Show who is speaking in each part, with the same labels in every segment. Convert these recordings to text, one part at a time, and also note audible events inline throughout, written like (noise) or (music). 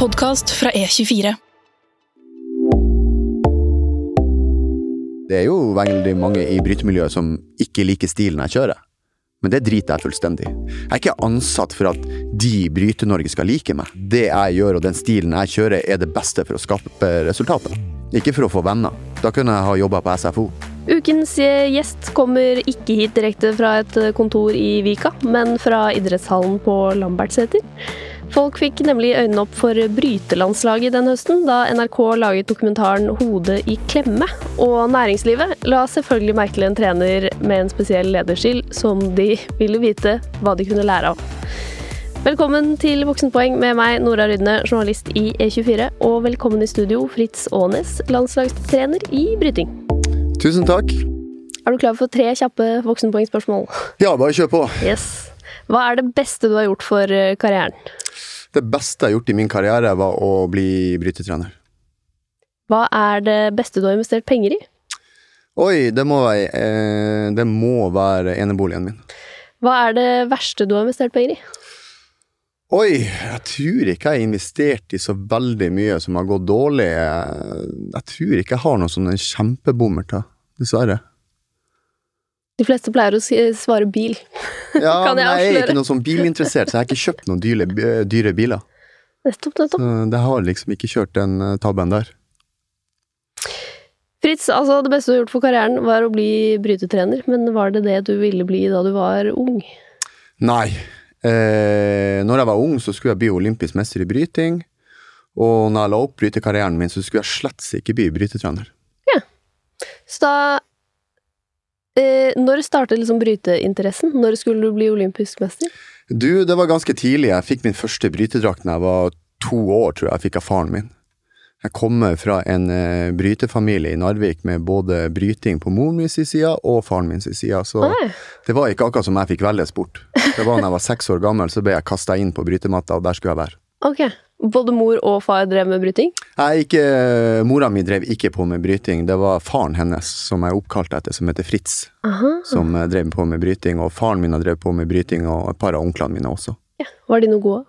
Speaker 1: podkast fra E24.
Speaker 2: Det er jo veldig mange i brytemiljøet som ikke liker stilen jeg kjører. Men det driter jeg fullstendig. Jeg er ikke ansatt for at de i Bryte-Norge skal like meg. Det jeg gjør og den stilen jeg kjører er det beste for å skape resultater. Ikke for å få venner. Da kunne jeg ha jobba på SFO.
Speaker 3: Ukens gjest kommer ikke hit direkte fra et kontor i Vika, men fra idrettshallen på Lambertseter. Folk fikk nemlig øynene opp for brytelandslaget den høsten, da NRK laget dokumentaren 'Hodet i klemme'. Og næringslivet la selvfølgelig merke til en trener med en spesiell lederstil som de ville vite hva de kunne lære av. Velkommen til Voksenpoeng med meg, Nora Rydne, journalist i E24. Og velkommen i studio, Fritz Aanes, landslagstrener i bryting.
Speaker 2: Tusen takk.
Speaker 3: Er du klar for tre kjappe voksenpoengspørsmål?
Speaker 2: Ja, bare kjør på.
Speaker 3: Yes. Hva er det beste du har gjort for karrieren?
Speaker 2: Det beste jeg har gjort i min karriere, var å bli brytetrener.
Speaker 3: Hva er det beste du har investert penger i?
Speaker 2: Oi, det må være, eh, det må være eneboligen min.
Speaker 3: Hva er det verste du har investert penger i?
Speaker 2: Oi, jeg tror ikke jeg har investert i så veldig mye som har gått dårlig. Jeg tror ikke jeg har noen sånne kjempebommerter, dessverre.
Speaker 3: De fleste pleier å svare bil.
Speaker 2: Ja, (laughs)
Speaker 3: kan
Speaker 2: men
Speaker 3: jeg
Speaker 2: jeg er ikke noe sånn bilinteressert, så jeg har ikke kjøpt noen dyre, dyre biler.
Speaker 3: Nettopp, nettopp.
Speaker 2: Det har liksom ikke kjørt den eh, tabben der.
Speaker 3: Fritz, altså det beste du har gjort for karrieren var å bli brytetrener, men var det det du ville bli da du var ung?
Speaker 2: Nei. Eh, når jeg var ung, så skulle jeg bli olympisk mester i bryting. Og når jeg la opp brytekarrieren min, så skulle jeg slett ikke bli brytetrener. Ja.
Speaker 3: Så da eh, Når startet liksom bryteinteressen? Når skulle du bli olympisk mester?
Speaker 2: Du, det var ganske tidlig. Jeg fikk min første brytedrakt da jeg var to år, tror jeg jeg fikk av faren min. Jeg kommer fra en eh, brytefamilie i Narvik med både bryting på moren min sin side og faren min sin side, så
Speaker 3: Oi.
Speaker 2: det var ikke akkurat som jeg fikk velge sport. Det var når jeg var seks år gammel, så ble jeg kasta inn på brytematta, og der skulle jeg være.
Speaker 3: Ok. Både mor og far drev med bryting?
Speaker 2: Nei, ikke, mora mi drev ikke på med bryting, det var faren hennes som jeg er oppkalt etter, som heter Fritz,
Speaker 3: Aha.
Speaker 2: som eh, drev på med bryting, og faren min har drevet på med bryting, og et par av onklene mine også.
Speaker 3: Ja. Var de noe gode?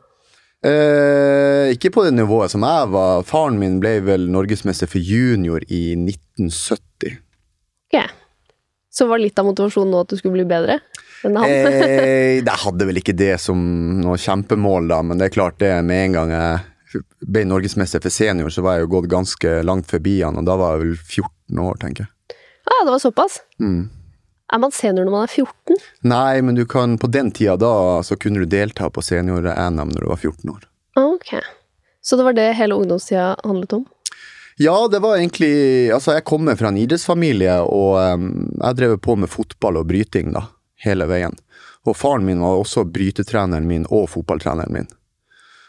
Speaker 2: Eh, ikke på det nivået som jeg var. Faren min ble vel norgesmester for junior i 1970.
Speaker 3: Ok. Så var litt av motivasjonen nå at du skulle bli bedre?
Speaker 2: Eh, jeg hadde vel ikke det som noe kjempemål, da, men det er klart det med en gang jeg ble norgesmester for senior, så var jeg jo gått ganske langt forbi han, og da var jeg vel 14 år, tenker jeg.
Speaker 3: ah, det var såpass?
Speaker 2: Mm.
Speaker 3: Er man senior når man er 14?
Speaker 2: Nei, men du kan, på den tida da, så kunne du delta på senior-NM når du var 14 år.
Speaker 3: Ok. Så det var det hele ungdomstida handlet om?
Speaker 2: Ja, det var egentlig Altså, jeg kommer fra en idrettsfamilie, og um, jeg drev på med fotball og bryting, da, hele veien. Og faren min var også brytetreneren min og fotballtreneren min.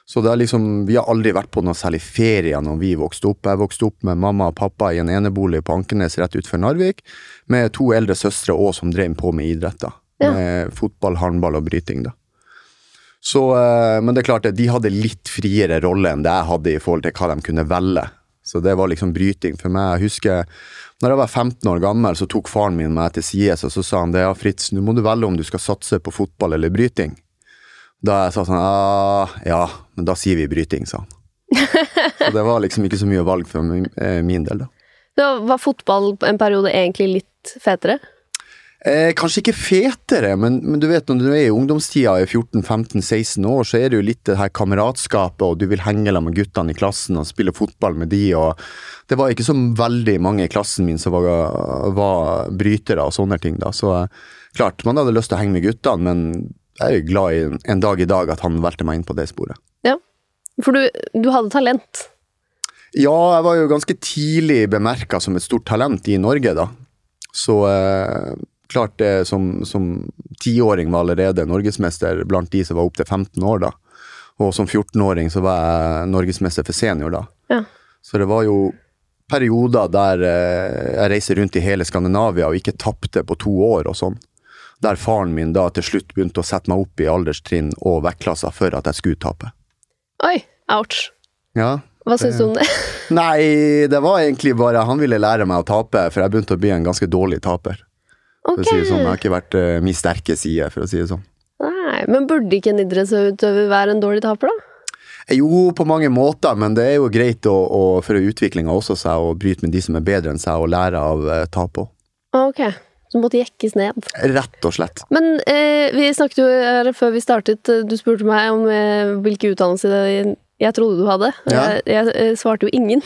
Speaker 2: Så det er liksom, vi har aldri vært på noe særlig ferie når vi vokste opp. Jeg vokste opp med mamma og pappa i en enebolig på Ankenes rett utenfor Narvik, med to eldre søstre òg som drev på med idretter.
Speaker 3: Ja.
Speaker 2: Med fotball, håndball og bryting, da. Så, eh, men det er klart de hadde litt friere rolle enn det jeg hadde i forhold til hva de kunne velge. Så det var liksom bryting for meg. Jeg husker når jeg var 15 år gammel, så tok faren min meg til sides, og så sa han det, ja Fritz, nå må du velge om du skal satse på fotball eller bryting. Da jeg sa sånn, ah, ja, men da sier vi bryting, sa han. Så det var liksom ikke så mye valg for min, eh, del, da. (laughs)
Speaker 3: Da var fotball en periode egentlig litt fetere?
Speaker 2: Eh, kanskje ikke fetere, men, men du vet når du er i ungdomstida i 14-15-16 år, så er det jo litt det her kameratskapet, og du vil henge sammen med guttene i klassen og spille fotball med de, og det var ikke så veldig mange i klassen min som var, var brytere og sånne ting, da. Så eh, klart, man hadde lyst til å henge med guttene, men jeg er jo glad i en dag i dag at han valgte meg inn på det sporet.
Speaker 3: Ja. For du, du hadde talent.
Speaker 2: Ja, jeg var jo ganske tidlig bemerka som et stort talent i Norge, da. Så eh, klart det som, som tiåring var allerede norgesmester blant de som var opptil 15 år, da. Og som 14-åring så var jeg norgesmester for senior, da.
Speaker 3: Ja.
Speaker 2: Så det var jo perioder der eh, jeg reiste rundt i hele Skandinavia og ikke tapte på to år og sånn. Der faren min da til slutt begynte å sette meg opp i alderstrinn og vektklasser for at jeg skulle tape.
Speaker 3: Oi, ouch.
Speaker 2: Ja,
Speaker 3: Hva syns du om det?
Speaker 2: Nei, det var egentlig bare Han ville lære meg å tape, for jeg begynte å bli en ganske dårlig taper. For å si det sånn, Det har ikke vært uh, min sterke side, for å si det sånn.
Speaker 3: Nei, men burde ikke en idrettsutøver være en dårlig taper, da?
Speaker 2: Jo, på mange måter, men det er jo greit å, å, for utviklinga også seg å bryte med de som er bedre enn seg, og lære av uh, tap òg.
Speaker 3: Ok, så måtte jekkes ned.
Speaker 2: Rett og slett.
Speaker 3: Men eh, vi snakket jo her før vi startet, eh, du spurte meg om eh, hvilke utdannelser jeg, jeg trodde du hadde.
Speaker 2: Ja.
Speaker 3: Jeg, jeg eh, svarte jo ingen.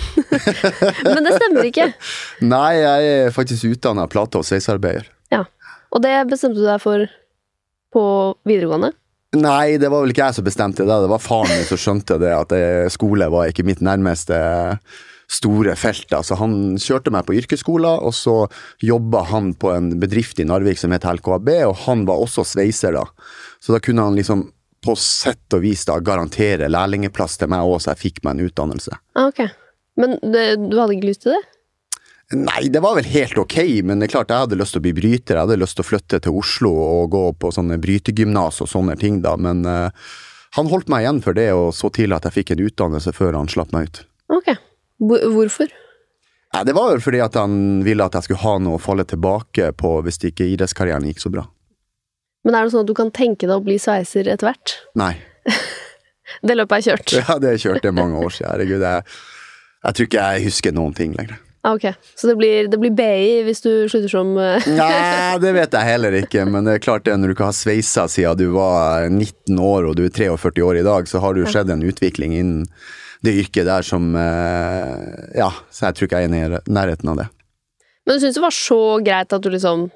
Speaker 3: (laughs) Men det stemmer ikke. (laughs)
Speaker 2: Nei, jeg er faktisk utdanna plate- og sveisearbeider.
Speaker 3: Og det bestemte du deg for på videregående?
Speaker 2: Nei, det var vel ikke jeg som bestemte det. Det var faren min som skjønte det, at skole var ikke mitt nærmeste store felt. Altså, han kjørte meg på yrkesskolen, og så jobba han på en bedrift i Narvik som het LKAB, og han var også sveiser da. Så da kunne han liksom på sett og vis da garantere lærlingeplass til meg òg, så jeg fikk meg en utdannelse.
Speaker 3: Ah, ok. Men det, du hadde ikke lyst til det?
Speaker 2: Nei, det var vel helt ok, men det er klart jeg hadde lyst til å bli bryter. Jeg hadde lyst til å flytte til Oslo og gå på sånne brytegymnas og sånne ting, da, men uh, han holdt meg igjen for det, og så til at jeg fikk en utdannelse før han slapp meg ut.
Speaker 3: Ok. Hvor- Hvorfor?
Speaker 2: Nei, Det var vel fordi at han ville at jeg skulle ha noe å falle tilbake på hvis ikke idrettskarrieren gikk så bra.
Speaker 3: Men er det sånn at du kan tenke deg å bli sveiser etter hvert?
Speaker 2: Nei. (laughs)
Speaker 3: Det løpet er kjørt.
Speaker 2: Ja, det kjørte jeg mange år siden. Herregud, jeg, jeg tror ikke jeg husker noen ting lenger.
Speaker 3: Ah, ok. Så det blir, det blir BI hvis du slutter som eh, (laughs)
Speaker 2: Nei, det vet jeg heller ikke, men det er klart det når du ikke har sveisa siden du var 19 år og du er 43 år i dag, så har det jo skjedd en utvikling innen det yrket der som eh, Ja, så jeg tror ikke jeg er i nærheten av det.
Speaker 3: Men du syns det var så greit at du liksom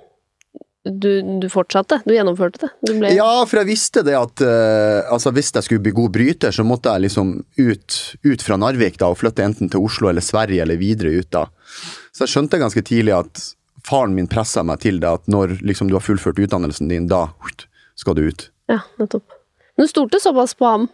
Speaker 3: du, du fortsatte? Du gjennomførte det? Du ble
Speaker 2: Ja, for jeg visste det at uh, altså hvis jeg skulle bli god bryter, så måtte jeg liksom ut, ut fra Narvik da, og flytte enten til Oslo eller Sverige eller videre ut da. Så jeg skjønte ganske tidlig at faren min pressa meg til det, at når liksom, du har fullført utdannelsen din, da skal du ut.
Speaker 3: Ja, nettopp. Men du stolte såpass på ham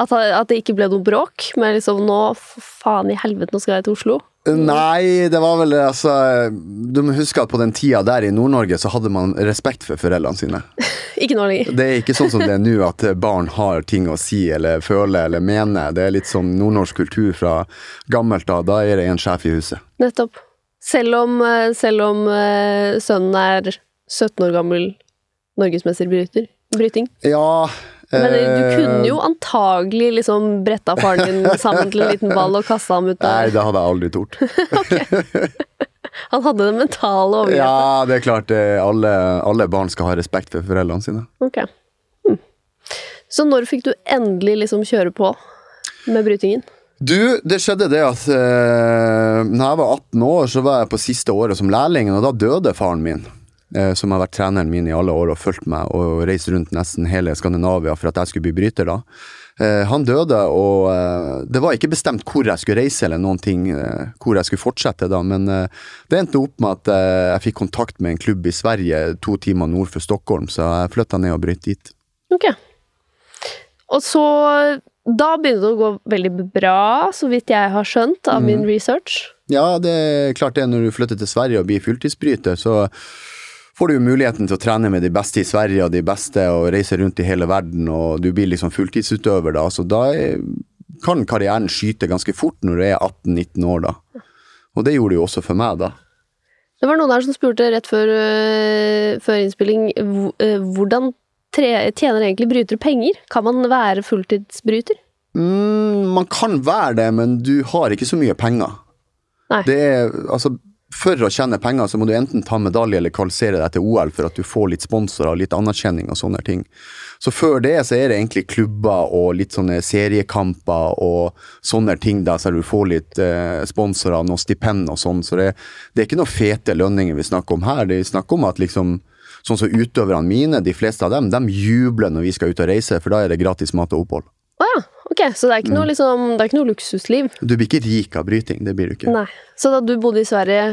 Speaker 3: at, at det ikke ble noe bråk? Med liksom nå, faen i helvete, nå skal jeg til Oslo?
Speaker 2: Nei, det var vel altså Du må huske at på den tida der i Nord-Norge så hadde man respekt for foreldrene sine. (laughs)
Speaker 3: Ikke nå lenger.
Speaker 2: Det er ikke sånn som det er nå, at barn har ting å si eller føle eller mene. Det er litt sånn nordnorsk kultur fra gammelt av. Da er det en sjef i huset.
Speaker 3: Nettopp. Selv om, eh, selv om eh, sønnen er 17 år gammel norgesmester bryter, bryting.
Speaker 2: Ja
Speaker 3: Men du
Speaker 2: eh,
Speaker 3: kunne jo antagelig liksom bretta faren din (laughs) sammen til en liten ball og kasta ham ut der.
Speaker 2: Nei, det hadde jeg aldri tort. (laughs)
Speaker 3: Han hadde det mentale overgrepet.
Speaker 2: Ja, det er klart. eh, Alle, alle barn skal ha respekt for foreldrene sine.
Speaker 3: Ok. Hm. Så når fikk du endelig liksom kjøre på med brytingen?
Speaker 2: Du, det skjedde det at eh, når jeg var 18 år, så var jeg på siste året som lærling, og da døde faren min. Eh, som har vært treneren min i alle år og fulgt meg og reist rundt nesten hele Skandinavia for at jeg skulle bli bryter da. Eh, han døde, og eh, det var ikke bestemt hvor jeg skulle reise eller noen ting, hvor jeg skulle fortsette da, men det endte opp med at jeg fikk kontakt med en klubb i Sverige to timer nord for Stockholm, så jeg flytta ned og brøt dit.
Speaker 3: Ok. Og så Da begynner det å gå veldig bra, så vidt jeg har skjønt av min research.
Speaker 2: Ja, det er klart det. Når du flytter til Sverige og blir fulltidsbryter, så får du jo muligheten til å trene med de beste i Sverige og de beste og reise rundt i hele verden, og du blir liksom fulltidsutøver da. Så da er, kan karrieren skyte ganske fort når du er 18-19 år da. Og det gjorde det jo også for meg da.
Speaker 3: Det var noen her som spurte rett før, øh, før innspilling øh, hvordan tjener egentlig brytere penger? Kan man være fulltidsbryter?
Speaker 2: Mm, man kan være det, men du har ikke så mye penger.
Speaker 3: Nei.
Speaker 2: Det er, altså, for å tjene penger så må du enten ta medalje eller kvalifisere deg til OL for at du får litt sponsorer, litt anerkjenning og sånne ting. Så før det så er det egentlig klubber og litt sånne seriekamper og sånne ting da, så du får litt eh, sponsorer, og stipend og sånn. Så det, det er ikke noe fete lønninger vi snakker om her. Det er snakk om at liksom Sånn som utøverne mine, de fleste av dem, de jubler når vi skal ut og reise, for da er det gratis mat og opphold.
Speaker 3: Å ja, ok. Så det er ikke noe, liksom, det er ikke noe luksusliv?
Speaker 2: Du blir ikke rik av bryting, det blir du ikke.
Speaker 3: Nei. Så da du bodde i Sverige,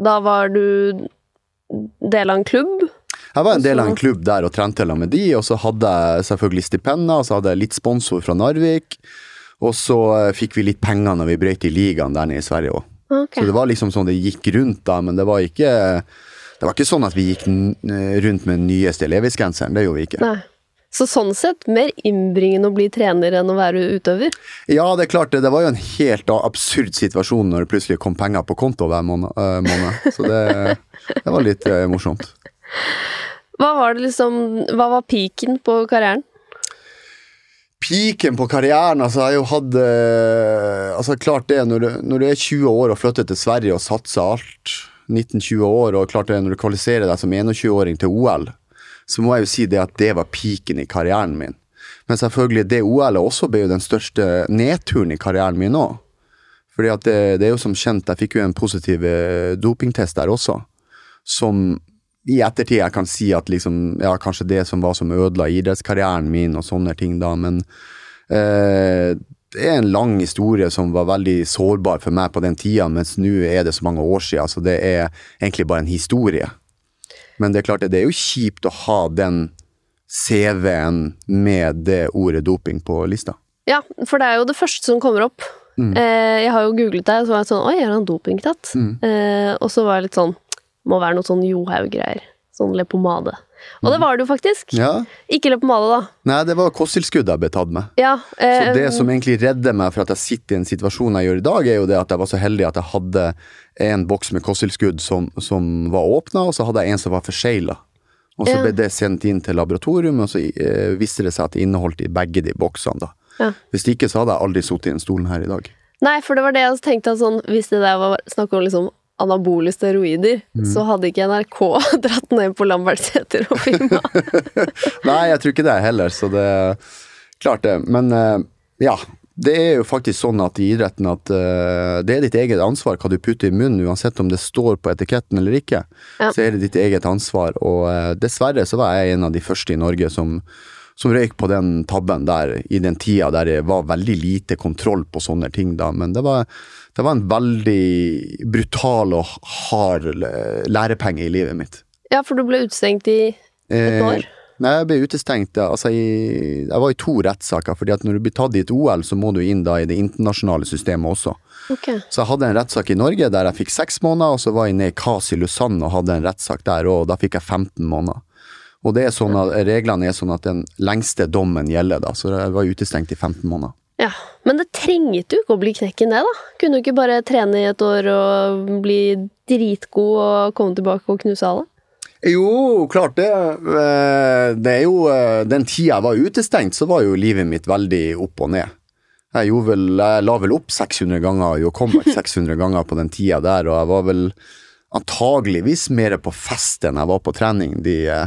Speaker 3: da var du del av en klubb?
Speaker 2: Jeg var en del av en klubb der og trente sammen med de, og så hadde jeg selvfølgelig stipender, og så hadde jeg litt sponsor fra Narvik, og så eh, fikk vi litt penger når vi brøyt i ligaen der nede i Sverige òg.
Speaker 3: Ok.
Speaker 2: Så det var liksom sånn det gikk rundt da, men det var ikke det var ikke sånn at vi gikk eh, rundt med den nyeste levisgenseren, det gjorde vi ikke.
Speaker 3: Nei. Så sånn sett mer innbringende å bli trener enn å være utøver?
Speaker 2: Ja, det er klart, det, det var jo en helt absurd situasjon når det plutselig kom penger på konto hver måned. eh. Så det, det var litt eh, morsomt.
Speaker 3: Hva var det liksom Hva var peaken på karrieren?
Speaker 2: Peaken på karrieren, altså, jeg har jo hatt eh, Altså, klart det, når du, når du er 20 år og flytter til Sverige og satser alt, 19-20 år, og klart det, når du kvalifiserer deg som 21-åring til OL, så må jeg jo si det at det var peaken i karrieren min. Men selvfølgelig, det OL-et også ble jo den største nedturen i karrieren min òg. Fordi at det, det er jo som kjent, jeg fikk jo en positiv eh, dopingtest der også, som i ettertid jeg kan si at liksom, ja, kanskje det som var som ødela idrettskarrieren min og sånne ting, da, men eh, det er en lang historie som var veldig sårbar for meg på den tida, mens nå er det så mange år siden, så det er egentlig bare en historie. Men det er klart, det er jo kjipt å ha den CV-en med det ordet doping på lista.
Speaker 3: Ja, for det er jo det første som kommer opp.
Speaker 2: Mm.
Speaker 3: Eh, jeg har jo googlet deg, og så var jeg sånn Oi, er han dopingtatt?
Speaker 2: Mm.
Speaker 3: Eh, og så var jeg litt sånn Må være noe sånn Johaug-greier. Sånn leppepomade. Og det var det jo faktisk.
Speaker 2: Ja,
Speaker 3: Ikke leppepomade, da.
Speaker 2: Nei, det var kosttilskudd jeg ble tatt med.
Speaker 3: Ja,
Speaker 2: Så
Speaker 3: eh,
Speaker 2: det som egentlig redder meg for at jeg sitter i en situasjon jeg gjør i dag, er jo det at jeg var så heldig at jeg hadde en boks med kosttilskudd som, som var åpna, og så hadde jeg en som var forsegla. Og så
Speaker 3: Ja.
Speaker 2: ble det sendt inn til laboratorium, og så eh, viste det seg at det inneholdt i begge de boksene. da.
Speaker 3: Ja.
Speaker 2: Hvis ikke så hadde jeg aldri sittet i den stolen her i dag.
Speaker 3: Nei, for det var det jeg tenkte at sånn Hvis det der var snakk om liksom anabole steroider,
Speaker 2: Mm.
Speaker 3: så hadde ikke NRK (laughs) dratt ned på Lambertseter og filma. (laughs)
Speaker 2: Nei, jeg tror ikke det heller, så det Klart det. Men eh, ja. Det er jo faktisk sånn at i idretten at uh, det er ditt eget ansvar hva du putter i munnen, uansett om det står på etiketten eller ikke.
Speaker 3: Ja.
Speaker 2: Så er det ditt eget ansvar. Og uh, dessverre så var jeg en av de første i Norge som, som røyk på den tabben der, i den tida der det var veldig lite kontroll på sånne ting, da. Men det var, det var en veldig brutal og hard lærepenge i livet mitt.
Speaker 3: Ja, for du ble utestengt i et år?
Speaker 2: Nei, jeg ble utestengt. ja, Altså, jeg, jeg var i to rettssaker. fordi at når du blir tatt i et OL, så må du inn da i det internasjonale systemet også.
Speaker 3: Okay.
Speaker 2: Så jeg hadde en rettssak i Norge der jeg fikk seks måneder, og så var jeg nede i KAS i Lausanne og hadde en rettssak der, og da fikk jeg 15 måneder. Og det er sånn at reglene er sånn at den lengste dommen gjelder, da, så jeg var utestengt i 15 måneder.
Speaker 3: Ja, Men det trengte jo ikke å bli knekken, det, da? Kunne du ikke bare trene i et år og bli dritgod og komme tilbake og knuse alle?
Speaker 2: Jo, klart det. Eh, Det er jo eh, Den tida jeg var utestengt, så var jo livet mitt veldig opp og ned. Jeg, vel, jeg la vel opp 600 ganger, jo comeback (laughs) 600 ganger på den tida der, og jeg var vel antageligvis mer på fest enn jeg var på trening. De, eh,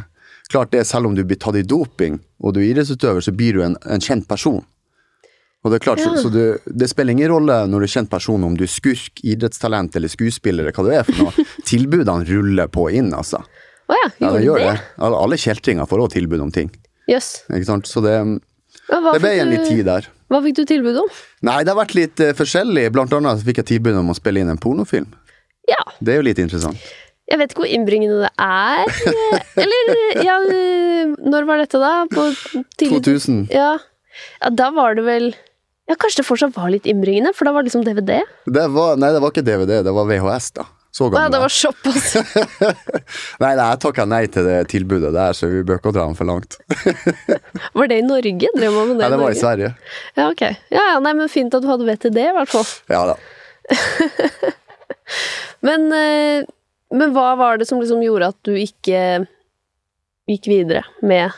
Speaker 2: klart det, selv om du blir tatt i doping, og du er idrettsutøver, så blir du en, en kjent person. Og det er klart,
Speaker 3: Ja.
Speaker 2: så, så du, det spiller ingen rolle når du er kjent person om du er skurk, idrettstalent eller skuespiller, eller hva du er for noe. (laughs) Tilbudene ruller på inn, altså.
Speaker 3: Å ja,
Speaker 2: Ja, det gjør
Speaker 3: det?
Speaker 2: Alle, alle kjeltringer får også tilbud om ting.
Speaker 3: Yes.
Speaker 2: Ikke sant? Så det, det ble en litt tid der.
Speaker 3: Hva fikk du tilbud om?
Speaker 2: Nei, det har vært litt uh, forskjellig. Blant annet fikk jeg tilbud om å spille inn en pornofilm.
Speaker 3: Ja,
Speaker 2: Det er jo litt interessant.
Speaker 3: Jeg vet ikke hvor innbringende det er. (laughs) Eller, ja Når var dette, da? På tidlig
Speaker 2: 2000.
Speaker 3: Ja. ja, da var det vel Ja, kanskje det fortsatt var litt innbringende, for da var det liksom DVD?
Speaker 2: Det var, nei, det var ikke DVD, det var VHS, da. Så
Speaker 3: gammel. ja, det
Speaker 2: var
Speaker 3: såpass. (laughs)
Speaker 2: Nei, nei, jeg takka nei til det tilbudet der, så vi bør ikke dra den for langt. (laughs)
Speaker 3: Var det i Norge? Drev man med det
Speaker 2: Nei, det var i
Speaker 3: Norge?
Speaker 2: Sverige.
Speaker 3: Ja, ok. Ja, ja, nei, men fint at du hadde vett til det, i hvert fall.
Speaker 2: Ja da.
Speaker 3: Men, eh, men hva var det som liksom gjorde at du ikke gikk videre med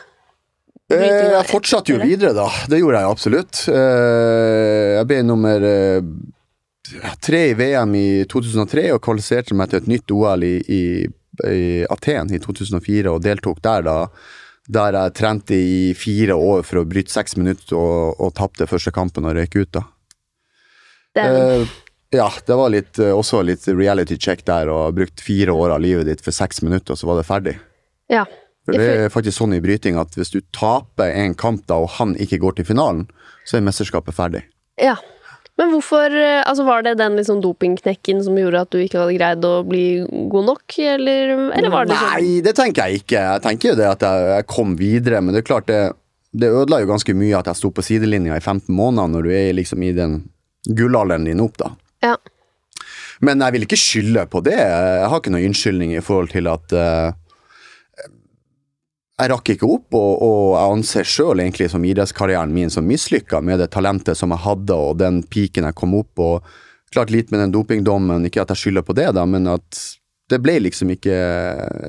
Speaker 2: Eh, Jeg fortsatte jo videre, da. Det gjorde jeg absolutt. Eh, Jeg ble nummer eh, tre i VM i 2003 og kvalifiserte meg til et nytt OL i, i, i Aten i 2004 og deltok der, da. Der jeg trente i fire år for å bryte seks minutter og, og tapte første kampen og røyk ut, da.
Speaker 3: det?
Speaker 2: Eh, ja, det var litt, eh, også litt reality check der, og brukt fire år av livet ditt for seks minutter, og så var det ferdig.
Speaker 3: Ja.
Speaker 2: For det er faktisk sånn i bryting at hvis du taper en kamp da, og han ikke går til finalen, så er mesterskapet ferdig.
Speaker 3: ja. Men hvorfor eh, Altså, var det den liksom dopingknekken som gjorde at du ikke hadde greid å bli god nok, eller, eller var det sånn
Speaker 2: Nei, det tenker jeg ikke. Jeg tenker jo det at jeg, jeg kom videre, men det er klart det, det ødela jo ganske mye at jeg sto på sidelinja i 15 måneder når du er liksom i den gullalderen din opp, da.
Speaker 3: Ja.
Speaker 2: Men jeg vil ikke skylde på det. Jeg har ikke noen unnskyldning i forhold til at uh, jeg rakk ikke opp, og, og jeg anser sjøl egentlig som idrettskarrieren min som mislykka med det talentet som jeg hadde, og den piken jeg kom opp og Klart litt med den dopingdommen, ikke at jeg skylder på det, da, men at det ble liksom ikke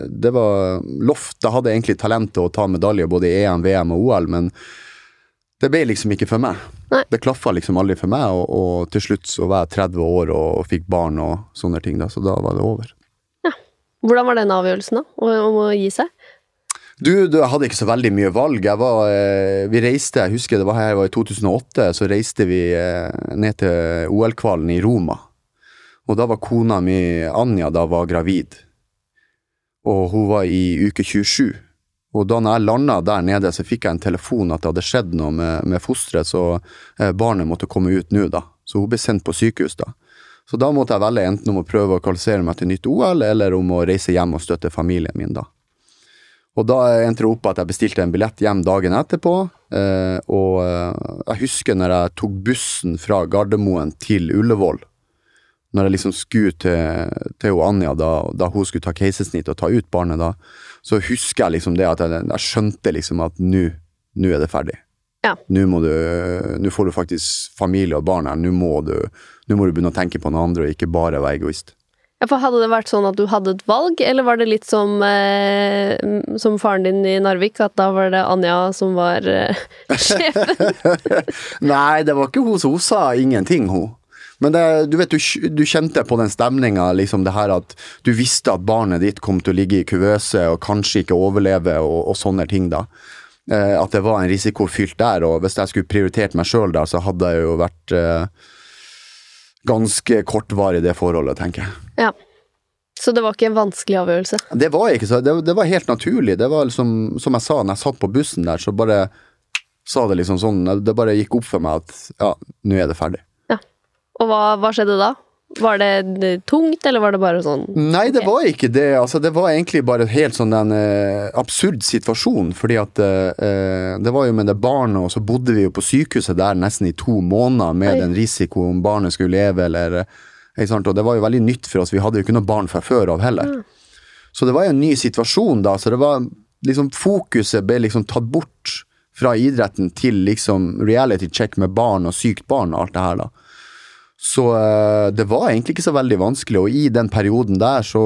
Speaker 2: Det var loft. Jeg hadde egentlig talentet å ta medaljer både i EM, VM og OL, men det ble liksom ikke for meg.
Speaker 3: Nei.
Speaker 2: Det klaffa liksom aldri for meg, og, og til slutt så var jeg 30 år og, og fikk barn og sånne ting, da, så da var det over. Ja.
Speaker 3: Hvordan var den avgjørelsen, da? Om om å gi seg?
Speaker 2: Du, du, jeg hadde ikke så veldig mye valg. Var, eh, vi reiste, jeg husker det var her jeg var i 2008, så reiste vi eh, ned til OL-kvalen i Roma. Og da var kona mi, Anja, da var gravid. Og hun var i uke 27. Og da når jeg landa der nede, så fikk jeg en telefon at det hadde skjedd noe med, med fosteret, så eh, barnet måtte komme ut nå, da. Så hun ble sendt på sykehus, da. Så da måtte jeg velge enten om å prøve å kvalifisere meg til nytt OL, eller om å reise hjem og støtte familien min, da. Og da endte det opp at jeg bestilte en billett hjem dagen etterpå. Eh, og eh, jeg husker når jeg tok bussen fra Gardermoen til Ullevål. Når jeg liksom skulle til, til Anja, da, da hun skulle ta keisersnitt og ta ut barnet, da, så husker jeg liksom det at jeg, jeg skjønte liksom at nå er det ferdig.
Speaker 3: Ja.
Speaker 2: Nå må du, nå får du faktisk familie og barn her. Nå må du, nå må du begynne å tenke på noe andre og ikke bare være egoist.
Speaker 3: Ja, for Hadde det vært sånn at du hadde et valg, eller var det litt som, eh, som faren din i Narvik, at da var det Anja som var eh, (laughs) sjefen? (laughs)
Speaker 2: Nei, det var ikke hun, så hun sa ingenting, hun. Men det, du vet, du, du kjente på den stemninga, liksom det her at du visste at barnet ditt kom til å ligge i kuvøse og kanskje ikke overleve og, og sånne ting, da. Eh, at det var en risikofylt der, og hvis jeg skulle prioritert meg sjøl da, så hadde jeg jo vært eh, ganske kortvarig det forholdet, tenker jeg.
Speaker 3: Ja. Så det var ikke en vanskelig avgjørelse?
Speaker 2: Det var ikke så, det, det var helt naturlig. Det var liksom, som jeg sa, når jeg satt på bussen der, så bare sa det liksom sånn, det bare gikk opp for meg at ja, nå er det ferdig.
Speaker 3: Og hva, hva skjedde da? Var det tungt, eller var det bare sånn
Speaker 2: Nei, det var ikke det. Altså, det var egentlig bare helt sånn en eh, absurd situasjon. Fordi at eh, det var jo med det barnet, og så bodde vi jo på sykehuset der nesten i to måneder med
Speaker 3: Oi.
Speaker 2: den om barnet skulle leve, eller eh, ikke sant? Og det var jo veldig nytt for oss. Vi hadde jo ikke noe barn fra før av heller. Så det var jo en ny situasjon da. Så det var liksom Fokuset ble liksom tatt bort fra idretten til liksom reality check med barn og sykt barn og alt det her, da. Så eh, det var egentlig ikke så veldig vanskelig, og i den perioden der så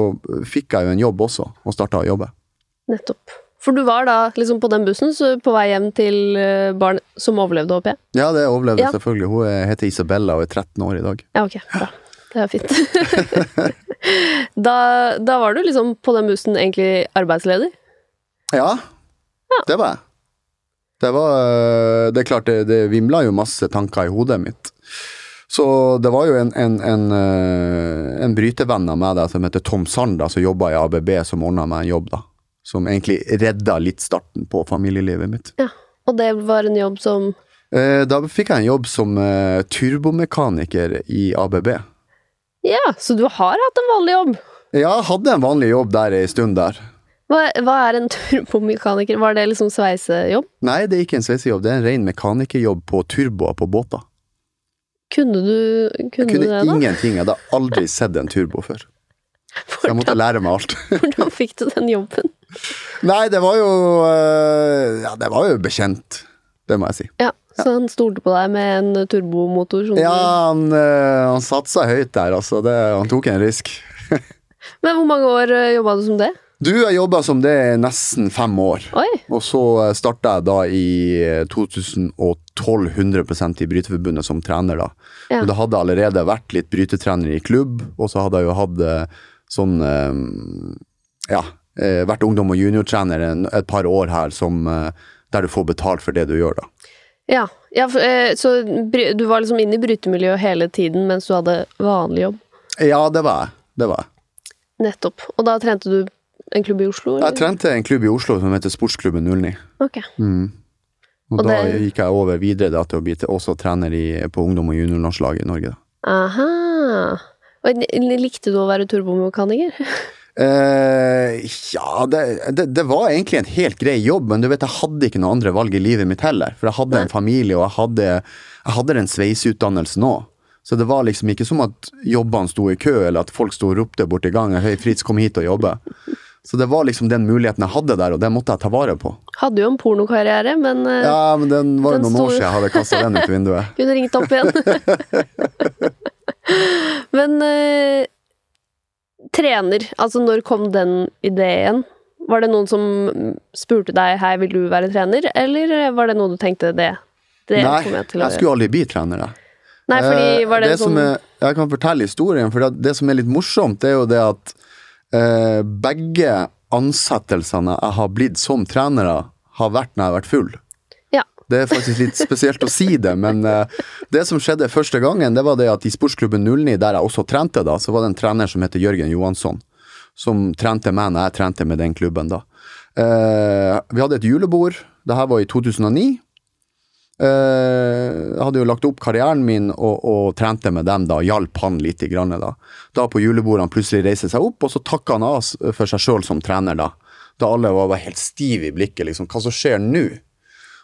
Speaker 2: fikk jeg jo en jobb også, og starta å jobbe.
Speaker 3: Nettopp. For du var da liksom på den bussen så på vei hjem til eh, barn som overlevde, håper jeg?
Speaker 2: Ja, det overlevde
Speaker 3: Ja.
Speaker 2: selvfølgelig. Hun er- heter Isabella og er 13 år i dag.
Speaker 3: Ja, ok. Bra. Det er fint. (laughs) da, da var du liksom på den bussen egentlig arbeidsledig?
Speaker 2: Ja, det var jeg. Det var eh, Det er klart, det, det vimla jo masse tanker i hodet mitt. Så det var jo en, en, en, eh, en brytevenn av meg som heter Tom Sander, som jobba i ABB, som ordna meg en jobb, da. Som egentlig redda litt starten på familielivet mitt.
Speaker 3: Ja. Og det var en jobb som
Speaker 2: Eh, Da fikk jeg en jobb som eh, turbomekaniker i ABB.
Speaker 3: Ja, så du har hatt en vanlig jobb?
Speaker 2: Ja, jeg hadde en vanlig jobb der ei stund der.
Speaker 3: Hva, hva er en (laughs) turbomekaniker? Var det liksom sveisejobb?
Speaker 2: Nei, det er ikke en sveisejobb, det er en ren mekanikerjobb på turboer på båter.
Speaker 3: Kunne du kunne
Speaker 2: Jeg kunne
Speaker 3: det, da?
Speaker 2: ingenting, jeg hadde aldri sett en turbo før. (laughs) Så jeg måtte lære meg alt. (laughs)
Speaker 3: hvordan fikk du den jobben?
Speaker 2: Nei, det var jo eh, Ja, det var jo bekjent. Det må jeg si.
Speaker 3: Ja, Så han stolte på deg med en turbomotor? Som
Speaker 2: Ja, han, eh, han satsa høyt der, altså. Det, han tok en risk. (laughs)
Speaker 3: Men hvor mange år eh, jobba du som det?
Speaker 2: Du, jeg jobba som det i nesten fem år.
Speaker 3: Oi!
Speaker 2: Og så starta jeg da i eh, 2012 100 i Bryteforbundet som trener, da.
Speaker 3: Ja.
Speaker 2: Og det hadde allerede vært litt brytetrener i klubb, og så hadde jeg jo hatt eh, sånn eh, Ja, eh, vært ungdom- og juniortrener et par år her som eh, der du får betalt for det du gjør, da.
Speaker 3: Ja, ja eh, så du var liksom inne i brytemiljøet hele tiden mens du hadde vanlig jobb?
Speaker 2: Ja, det var jeg. Det var jeg.
Speaker 3: Nettopp. Og da trente du en klubb i Oslo?
Speaker 2: Jeg trente en klubb i Oslo som heter Sportsklubben 09.
Speaker 3: Ok.
Speaker 2: Mm. Og,
Speaker 3: Og
Speaker 2: da
Speaker 3: det-
Speaker 2: gikk jeg over videre da, til å bli til, også trener i, på ungdom- og juniorlandslaget i Norge. Da.
Speaker 3: Aha. Og likte du å være turbomekaniker? (laughs)
Speaker 2: Eh, ja, det, det, det var egentlig en helt grei jobb, men du vet, jeg hadde ikke noe andre valg i livet mitt heller. For jeg hadde
Speaker 3: Nei.
Speaker 2: en familie, og jeg hadde, jeg hadde den sveiseutdannelsen òg. Så det var liksom ikke som at jobbene sto i kø, eller at folk sto og ropte borti gangen 'Hei, Fritz, kom hit og jobbe'. Så det var liksom den muligheten jeg hadde der, og det måtte jeg ta vare på.
Speaker 3: Hadde jo en pornokarriere, men eh,
Speaker 2: Ja, men den var jo
Speaker 3: noen
Speaker 2: noen år siden jeg hadde kasta den ut vinduet. (laughs)
Speaker 3: kunne ringt opp igjen. (laughs) men eh, trener, altså når kom den ideen? Var det noen som spurte deg 'hei, vil du være trener', eller var det noe du tenkte det, Det
Speaker 2: Nei,
Speaker 3: jeg
Speaker 2: jeg skulle aldri bli trener, jeg.
Speaker 3: Nei, fordi
Speaker 2: Eh,
Speaker 3: var det,
Speaker 2: som
Speaker 3: sånn
Speaker 2: er, Jeg kan fortelle historien, for det, det som er litt morsomt, det er jo det at eh, begge ansettelsene jeg har blitt som trenere, har vært når jeg har vært full.
Speaker 3: Ja.
Speaker 2: Det er faktisk litt spesielt å si det, men eh, det som skjedde første gangen, det var det at i sportsklubben 09, der jeg også trente da, så var det en trener som heter Jørgen Johansson, som trente meg når jeg trente med den klubben da. Eh, vi hadde et julebord, det her var i 2009. Eh, jeg hadde jo lagt opp karrieren min og, og trente med dem, da, hjalp han litt. Grann, da. da på julebordet han plutselig reiser seg opp, og så takka han av for seg sjøl som trener. Da Da alle var bare helt stive i blikket. liksom, Hva som skjer nå?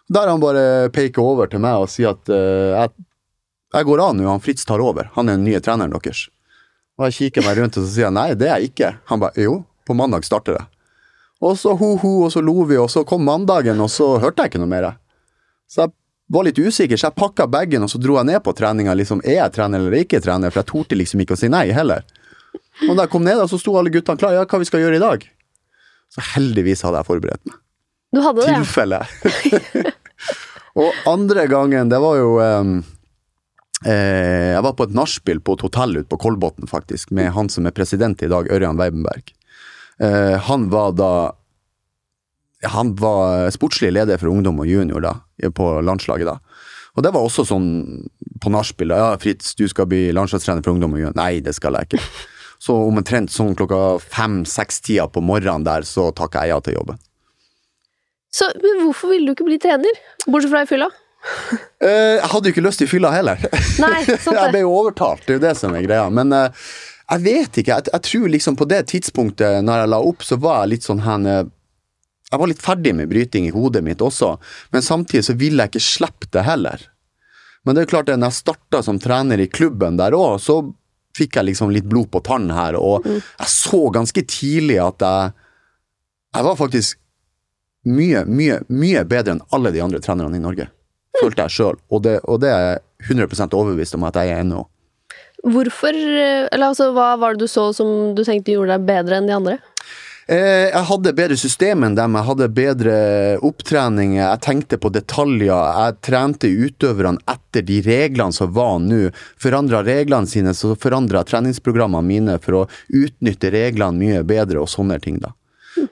Speaker 2: Der han bare peker over til meg og sier at uh, jeg, jeg går av nå, han Fritz tar over. Han er den nye treneren deres. Og jeg kikker meg rundt og så sier jeg, nei, det er jeg ikke. Han bare jo, på mandag starter det. Og så ho-ho, og så lo vi, og så kom mandagen, og så hørte jeg ikke noe mer. Så jeg var litt usikker, så jeg pakka bagen og så dro jeg ned på treninga. Liksom, er jeg trener eller ikke trener? For jeg torde liksom ikke å si nei heller. Og da jeg kom ned, så sto alle guttene klare. Ja, hva vi skal gjøre i dag? Så heldigvis hadde jeg forberedt meg.
Speaker 3: Du hadde det.
Speaker 2: Tilfelle. (laughs) og andre gangen, det var jo um, eh, Jeg var på et nachspiel på et hotell ute på Kolbotn, faktisk, med han som er president i dag, Ørjan Weibenberg. Eh, han var da Han var sportslig leder for ungdom og junior da, på landslaget da. Og det var også sånn på nachspiel. Ja, Fritz, du skal bli landslagstrener for ungdom og junior. Nei, det skal jeg ikke. (laughs) Så omtrent sånn klokka fem-seks-tida på morgenen der, så takka jeg ja til jobben.
Speaker 3: Så men hvorfor ville du ikke bli trener? Bortsett fra i fylla? (laughs)
Speaker 2: Eh, jeg hadde jo ikke lyst til fylla heller. (laughs)
Speaker 3: Nei, sant
Speaker 2: jeg ble jo overtalt, det er jo det som er greia. Men eh, jeg vet ikke. Jeg, jeg tror liksom på det tidspunktet når jeg la opp, så var jeg litt sånn her eh, Jeg var litt ferdig med bryting i hodet mitt også, men samtidig så ville jeg ikke slippe det heller. Men det er klart, når jeg starta som trener i klubben der òg, så fikk jeg liksom litt blod på tann her, og jeg så ganske tidlig at jeg Jeg var faktisk mye, mye, mye bedre enn alle de andre trenerne i Norge. Følte jeg sjøl, og, det- og det er jeg 100% overbevist om at jeg er ennå.
Speaker 3: Hvorfor eh, Eller altså, hva var det du så som du tenkte gjorde deg bedre enn de andre?
Speaker 2: Eh, jeg hadde bedre system enn dem, jeg hadde bedre opptrening, jeg tenkte på detaljer, jeg trente utøverne etter de reglene som var nå. Forandra reglene sine, så forandra treningsprogrammene mine for å utnytte reglene mye bedre og sånne ting, da.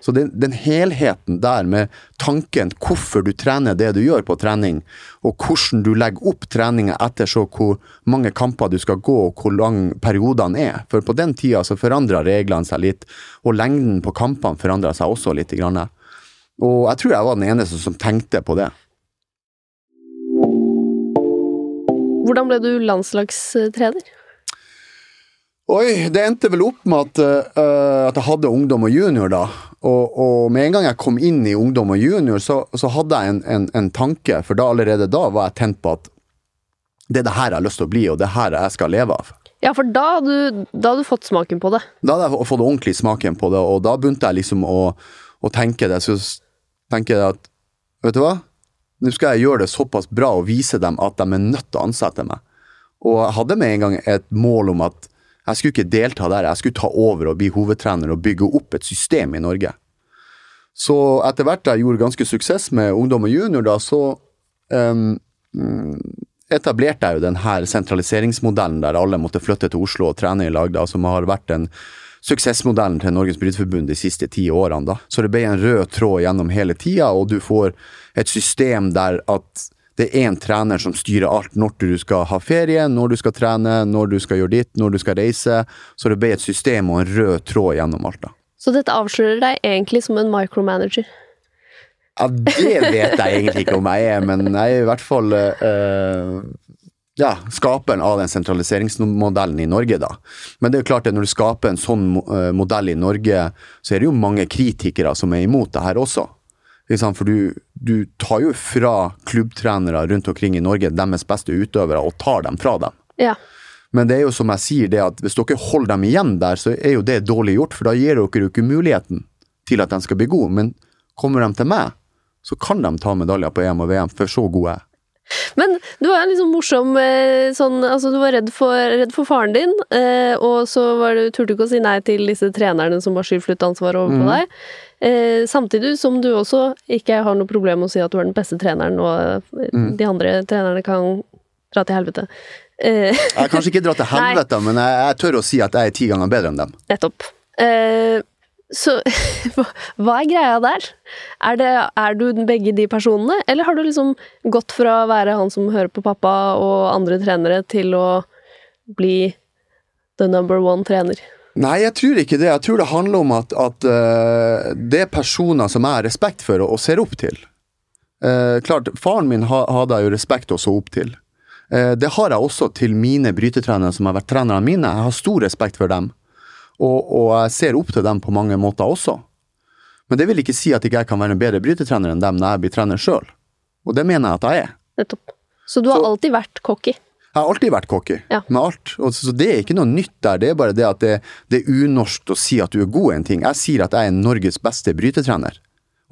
Speaker 2: Så den, den helheten der med tanken hvorfor du trener det du gjør på trening, og hvordan du legger opp treninga etter så hvor mange kamper du skal gå og hvor lang periodene er. For på den tida så forandra reglene seg litt, og lengden på kampene forandra seg også litt. Grann. Og jeg tror jeg var den eneste som tenkte på det.
Speaker 3: Hvordan ble du landslagstrener?
Speaker 2: Oi, det endte vel opp med at, uh, at jeg hadde ungdom og junior, da. Og, og med en gang jeg kom inn i ungdom og junior, så, så hadde jeg en, en, en tanke, for da allerede da var jeg tent på at det er det her jeg har lyst til å bli, og det er her jeg skal leve av.
Speaker 3: Ja, for da hadde du, da hadde du fått smaken på det.
Speaker 2: Da hadde jeg fått ordentlig smaken på det, og da begynte jeg liksom å, å tenke det. Så tenker jeg at vet du hva, nå skal jeg gjøre det såpass bra og vise dem at de er nødt til å ansette meg. Og jeg hadde med en gang et mål om at jeg skulle ikke delta der, jeg skulle ta over og bli hovedtrener og bygge opp et system i Norge. Så etter hvert da jeg gjorde ganske suksess med ungdom og junior, da, så mm, etablerte jeg jo den her sentraliseringsmodellen der alle måtte flytte til Oslo og trene i lag, da, som har vært den suksessmodellen til Norges Bryteforbund de siste ti årene. da. Så det ble en rød tråd gjennom hele tida, og du får et system der at det er én trener som styrer alt når du skal ha ferie, når du skal trene, når du skal gjøre ditt, når du skal reise. Så det ble et system og en rød tråd gjennom alt. da.
Speaker 3: Så dette avslører deg egentlig som en micromanager.
Speaker 2: Ja, det vet jeg egentlig ikke om jeg er, men jeg er i hvert fall eh, ja, skaperen av den sentraliseringsmodellen i Norge, da. Men det er jo klart at når du skaper en sånn eh, modell i Norge, så er det jo mange kritikere som er imot det her også. For du, du tar jo fra klubbtrenere rundt omkring i Norge deres beste utøvere og tar dem fra dem.
Speaker 3: Ja.
Speaker 2: Men det er jo som jeg sier, det at hvis dere holder dem igjen der, så er jo det dårlig gjort, for da gir dere jo ikke muligheten til at de skal bli gode. Men kommer de til meg, så kan de ta medaljer på EM og VM, for så gode er.
Speaker 3: Men du var liksom morsom eh, sånn Altså, du var redd for, redd for faren din, eh, og så var du, turte du ikke å si nei til disse trenerne som har skyvd ansvaret over på
Speaker 2: mm.
Speaker 3: deg. Eh, samtidig som du også ikke har noe problem med å si at du er den beste treneren, og eh,
Speaker 2: Mhm.
Speaker 3: de andre trenerne kan dra til helvete. Eh,
Speaker 2: Jeg kanskje ikke dra til (laughs)
Speaker 3: Nei.
Speaker 2: helvete, men jeg, jeg tør å si at jeg er ti ganger bedre enn dem.
Speaker 3: nettopp. Eh, så (laughs) hva er greia der? Er, det, er du begge de personene, eller har du liksom gått fra å være han som hører på pappa og andre trenere, til å bli the number one trener?
Speaker 2: Nei, jeg tror ikke det. Jeg tror det handler om at, at uh, det er personer som jeg har respekt for og, og ser opp til. Uh, klart, Faren min ha, hadde jeg jo respekt og så opp til. Uh, det har jeg også til mine brytetrenere som har vært trenerne mine. Jeg har stor respekt for dem, og, og jeg ser opp til dem på mange måter også. Men det vil ikke si at ikke jeg kan være en bedre brytetrener enn dem når jeg blir trener sjøl. Og det mener jeg at jeg er.
Speaker 3: Nettopp. Så du har
Speaker 2: Så-
Speaker 3: alltid vært cocky?
Speaker 2: Jeg har alltid vært cocky
Speaker 3: Ja.
Speaker 2: med alt. Og så, så det er ikke noe nytt der. Det er bare det at det, det er unorskt å si at du er god i en ting. Jeg sier at jeg er Norges beste brytetrener,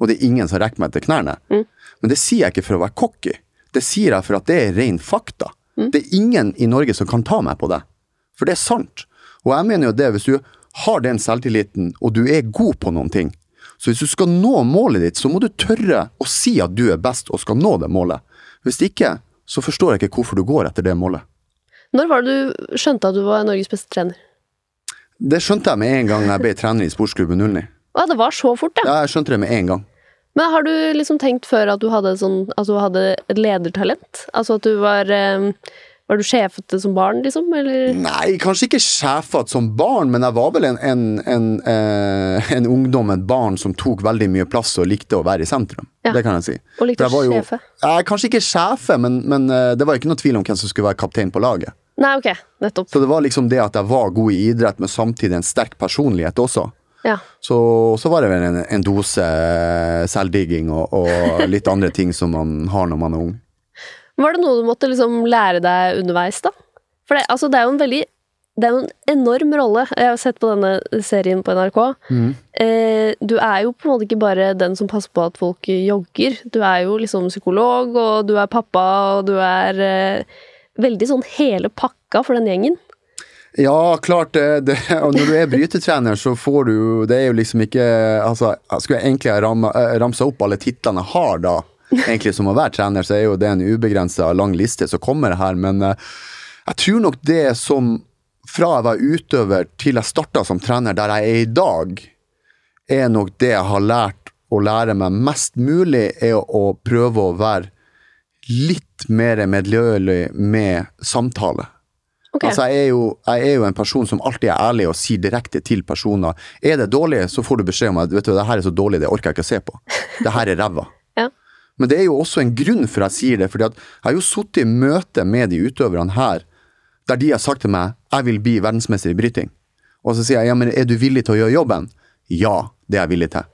Speaker 2: og det er ingen som rekker meg til knærne. Men det sier jeg ikke for å være cocky. Det sier jeg for at det er ren fakta. Det er ingen i Norge som kan ta meg på det. For det er sant. Og jeg mener jo det, hvis du har den selvtilliten, og du er god på noen ting, så hvis du skal nå målet ditt, så må du tørre å si at du er best og skal nå det målet. Hvis ikke, så forstår jeg ikke hvorfor du går etter det målet.
Speaker 3: Når var det du skjønte at du var Norges beste trener?
Speaker 2: Det skjønte jeg med en gang jeg ble trener i sportsklubben 09.
Speaker 3: Ja, det var så fort, ja.
Speaker 2: Ja, jeg skjønte det med en gang.
Speaker 3: Men har du liksom tenkt før at du hadde, sånn, at du hadde et ledertalent? Altså at du var eh, Var du sjefete som barn, liksom? Eller?
Speaker 2: Nei, kanskje ikke sjefete som barn, men jeg var vel en, en, en, eh, en ungdom, et barn, som tok veldig mye plass og likte å være i sentrum.
Speaker 3: Ja.
Speaker 2: Det kan jeg si.
Speaker 3: Og likte å sjefe?
Speaker 2: Jeg, kanskje ikke sjefe, men, men eh, det var ikke noe tvil om hvem som skulle være kaptein på laget.
Speaker 3: Nei, ok. Nettopp.
Speaker 2: Så det var liksom det at jeg var god i idrett, men samtidig en sterk personlighet også.
Speaker 3: Ja.
Speaker 2: Så, så var det vel en, en dose selvdigging og, og litt andre ting som man har når man er ung.
Speaker 3: Var det noe du måtte liksom lære deg underveis, da? For det, altså, det er jo en veldig det er jo en enorm rolle. Jeg har sett på denne serien på NRK. Mm. du er jo på en måte ikke bare den som passer på at folk jogger. Du er jo liksom psykolog, og du er pappa, og du er eh, veldig sånn hele pakka for den gjengen.
Speaker 2: Ja, klart det, det. Og når du er brytetrener, så får du Det er jo liksom ikke Altså, skulle jeg egentlig ha eh, ramsa opp alle titlene jeg har, da. Egentlig som å være trener, så er jo det en ubegrensa lang liste som kommer her, men eh, jeg tror nok det som Fra jeg var utøver til jeg starta som trener der jeg er i dag, er nok det jeg har lært å lære meg mest mulig, er å, å prøve å være litt mer medgjørlig med samtale.
Speaker 3: Okay.
Speaker 2: Altså, jeg er, jo, jeg er jo en person som alltid er ærlig og sier direkte til personer. Er det dårlig, så får du beskjed om at vet du, det her er så dårlig, det orker jeg ikke å se på. Det her er ræva. Men det er jo også en grunn for at jeg sier det, fordi jeg har jo sittet i møte med de utøverne her, der de har sagt til meg jeg vil bli verdensmester i bryting. Og så sier jeg ja, men er du villig til å gjøre jobben? Ja, det er jeg villig til.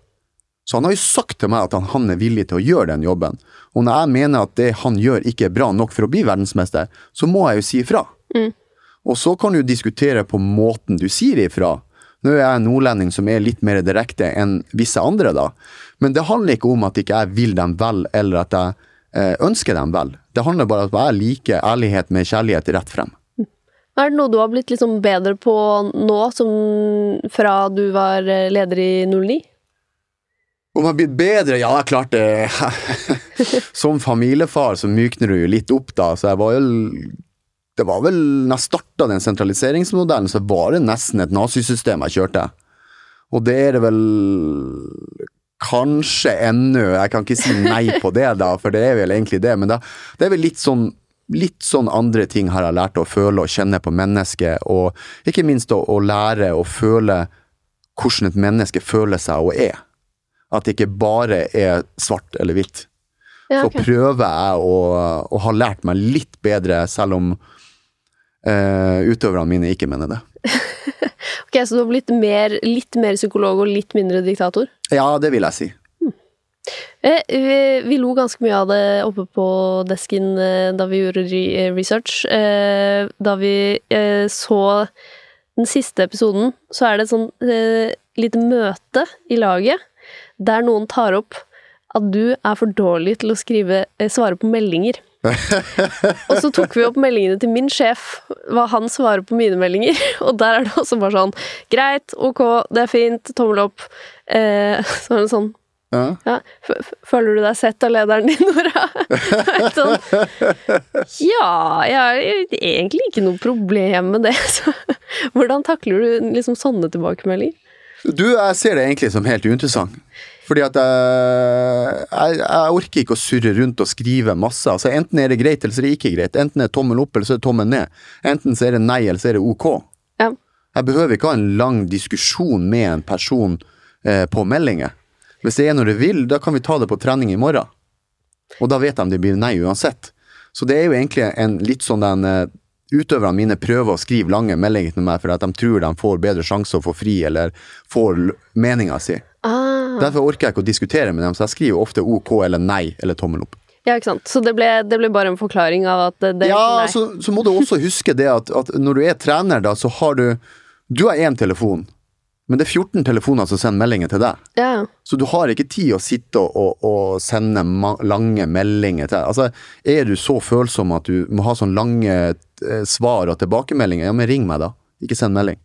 Speaker 2: Så han har jo sagt til meg at han, er villig til å gjøre den jobben. Og når jeg mener at det han gjør ikke er bra nok for å bli verdensmester, så må jeg jo si ifra. Og så kan du diskutere på måten du sier ifra. Nå er jeg en nordlending som er litt mer direkte enn visse andre, da. Men det handler ikke om at ikke jeg vil dem vel, eller at jeg eh, ønsker dem vel. Det handler bare om at jeg liker ærlighet med kjærlighet rett frem.
Speaker 3: Er det noe du har blitt liksom bedre på nå, som fra du var eh, leder i 09?
Speaker 2: Om jeg har blitt bedre? Ja, klart det. (laughs) Som familiefar så mykner du jo litt opp, da. Så jeg var jo Det var vel Når jeg starta den sentraliseringsmodellen, så var det nesten et nazisystem jeg kjørte. Og det er det vel kanskje ennå. Jeg kan ikke si nei på det, da, for det er vel egentlig det. Men da, det er vel litt sånn Litt sånn andre ting har jeg lært å føle og kjenne på mennesket, og ikke minst å, å lære å føle hvordan et menneske føler seg og er. At det ikke bare er svart eller hvitt.
Speaker 3: Ja,
Speaker 2: Så prøver jeg å, å ha lært meg litt bedre, selv om eh, utøverne mine ikke mener det. (laughs)
Speaker 3: ok, Så du har blitt mer, litt mer psykolog og litt mindre diktator?
Speaker 2: Ja, det vil jeg si.
Speaker 3: Eh, vi, vi lo ganske mye av det oppe på desken eh, da vi gjorde research. Eh, da vi så den siste episoden, så er det et sånn lite møte i laget der noen tar opp at du er for dårlig til å skrive, svare på meldinger. Og så tok vi opp meldingene til min sjef, hva han svarer på mine meldinger. (laughs) Og der er det også bare sånn Greit, ok, det er fint, tommel opp. Eh, så er det sånn
Speaker 2: Ja.
Speaker 3: ja, Føler du deg sett av lederen din, (laughs) Nora? sånn, ja, jeg har egentlig ikke noe problem med det. (laughs) Så, hvordan takler du liksom sånne tilbakemeldinger?
Speaker 2: Du, jeg ser det egentlig som helt uinteressant. Fordi at jeg, jeg, jeg orker ikke å surre rundt og skrive masse. Altså Enten er det greit, eller så er det ikke greit. Enten er det tommel opp, eller så er det tommel ned. Enten så er det nei, eller så er det ok.
Speaker 3: Ja.
Speaker 2: Jeg behøver ikke ha en lang diskusjon med en person eh, på meldinger. Hvis det er når du vil, da kan vi ta det på trening i morgen. Og da vet de det blir nei uansett. Så det er jo egentlig en litt sånn den eh, Utøverne mine prøver å skrive lange meldinger til meg for at de tror de får bedre sjanse å få fri, eller får meninga si.
Speaker 3: Ah,
Speaker 2: Derfor orker jeg ikke å diskutere med dem, så jeg skriver ofte OK eller nei eller tommel opp.
Speaker 3: ja, ikke sant. Så det ble, det ble bare en forklaring av at det, det
Speaker 2: Ja, så, så må du også huske det at, at når du er trener, da, så har du Du har én telefon, men det er 14 telefoner som sender meldinger til deg.
Speaker 3: Ja,
Speaker 2: Så du har ikke tid å sitte og, og, sende lange meldinger til Altså, er du så følsom at du må ha sånn lange eh, svar og tilbakemeldinger, ja, men ring meg, da. Ikke send melding.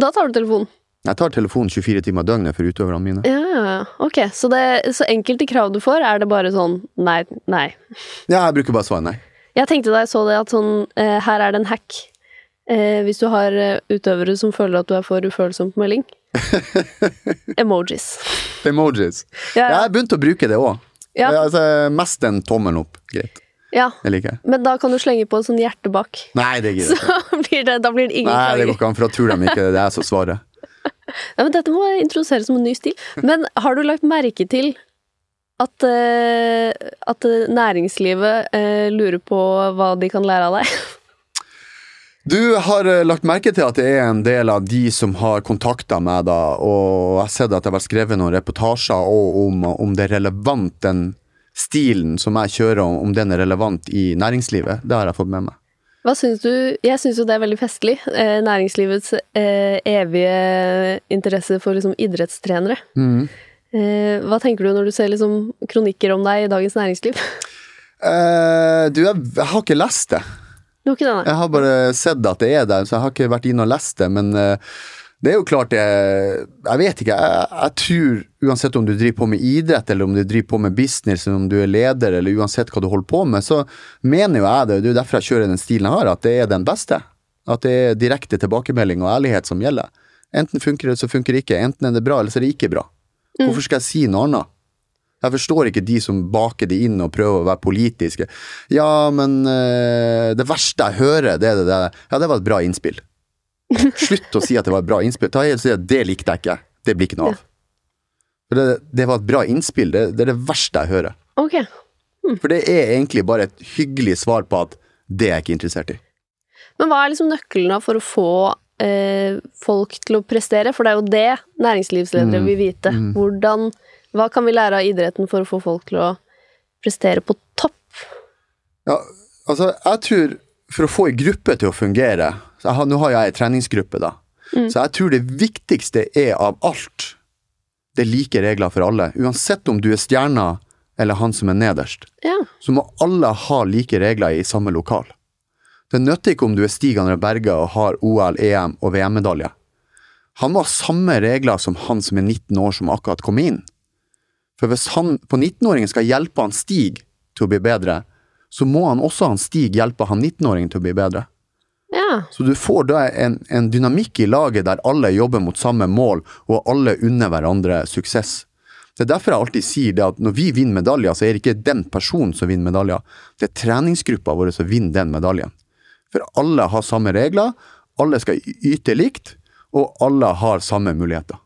Speaker 3: da tar du telefonen.
Speaker 2: Jeg tar telefonen 24 timer i døgnet for utøverne mine.
Speaker 3: Ja, ja, ja. ok. Så, det, så enkelte krav du får, er det bare sånn nei, nei.
Speaker 2: Ja, jeg bruker bare svaret nei.
Speaker 3: Jeg tenkte da jeg så det at sånn, eh, her er det en hack. Eh, hvis du har eh, utøvere som føler at du er for ufølsom på melding. (laughs) Emojis.
Speaker 2: Emojis.
Speaker 3: Ja,
Speaker 2: Jeg har begynt å bruke det òg.
Speaker 3: Ja.
Speaker 2: Altså, mest en tommel opp. Greit.
Speaker 3: ja. Men da kan du slenge på et sånn hjerte bak.
Speaker 2: Nei, det gidder jeg ikke. (laughs)
Speaker 3: Så blir det, da blir det ingen
Speaker 2: Nei, det går ikke an, for da tror de ikke det er jeg som svarer.
Speaker 3: Ja, dette må jeg introdusere som en ny stil. Men har du lagt merke til at, eh, at næringslivet eh, lurer på hva de kan lære av deg? (laughs)
Speaker 2: Du har eh, lagt merke til at det er en del av de som har kontakta meg, da, og jeg har sett at det har vært skrevet noen reportasjer om, om det er relevant, den stilen som jeg kjører, om den er relevant i næringslivet. Det har jeg fått med meg.
Speaker 3: Hva syns du? Jeg syns jo det er veldig festlig. Eh, næringslivets eh, evige interesse for liksom, idrettstrenere. Eh, hva tenker du når du ser liksom, kronikker om deg i Dagens Næringsliv?
Speaker 2: Eh, du, jeg, jeg har ikke lest det.
Speaker 3: Du har ikke det, nei?
Speaker 2: Jeg har bare sett at det er der, så jeg har ikke vært inne og lest det. Men eh, det er jo klart det Jeg vet ikke. Jeg, jeg tror uansett om du driver på med idrett, eller om du driver på med business, eller om du er leder, eller uansett hva du holder på med, så mener jo jeg det. Det er derfor jeg kjører den stilen jeg har, at det er den beste. At det er direkte tilbakemelding og ærlighet som gjelder. Enten funker det, så funker det ikke. Enten er det bra, eller så er det ikke bra. Hvorfor skal jeg si noe annet? Jeg forstår ikke de som baker det inn og prøver å være politiske. Ja, men øh, det verste jeg hører, det er det der Ja, det var et bra innspill. Slutt å si at det var et bra innspill. Ta helt si at det likte jeg ikke. Det blir ikke noe av. For det, det var et bra innspill. Det, det er det verste jeg hører.
Speaker 3: Ok.
Speaker 2: For det er egentlig bare et hyggelig svar på at det er jeg ikke interessert i.
Speaker 3: Men hva er liksom nøkkelen for å få eh, folk til å prestere? For det er jo det næringslivsledere vil vite. Hvordan, hva kan vi lære av idretten for å få folk til å prestere på topp?
Speaker 2: Ja, altså, jeg tror for å få ei gruppe til å fungere har, Nå har jeg en treningsgruppe, da. Så jeg tror det viktigste er av alt det er like regler for alle. Uansett om du er stjerna eller han som er nederst,
Speaker 3: Ja.
Speaker 2: så må alle ha like regler i samme lokal. Det nytter ikke om du er Stig André Berge og har OL, EM og VM-medalje. Han må ha samme regler som han som er 19 år som akkurat kom inn. For hvis han på 19-åringen skal hjelpe han Stig til å bli bedre, så må han også han Stig hjelpe han 19-åringen til å bli bedre.
Speaker 3: Ja.
Speaker 2: Så du får da en, en dynamikk i laget der alle jobber mot samme mål, og alle unner hverandre suksess. Det er derfor jeg alltid sier det at når vi vinner medaljer, så er det ikke den personen som vinner medaljer, det er treningsgruppa vår som vinner den medaljen. For alle har samme regler, alle skal yte likt, og alle har samme muligheter.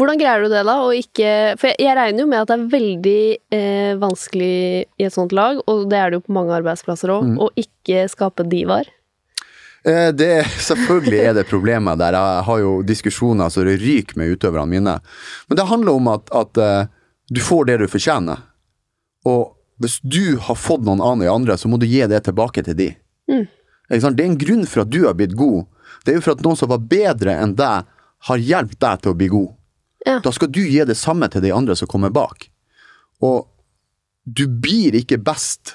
Speaker 3: Hvordan greier du det, da? Ikke, for jeg, jeg regner jo med at det er veldig eh, vanskelig i et sånt lag, og det er det jo på mange arbeidsplasser òg, å ikke skape divaer.
Speaker 2: Eh, Det, (laughs) selvfølgelig er det problemet der. Jeg har jo diskusjoner så det ryker med utøverne mine. Men det handler om at, at eh, du får det du fortjener. Og hvis du har fått noen annen i andre, så må du gi det tilbake til de. Mm. Det er en grunn for at du har blitt god. Det er jo for at noen som var bedre enn deg, har hjulpet deg til å bli god.
Speaker 3: Ja.
Speaker 2: Da skal du gi det samme til de andre som kommer bak. Og du blir ikke best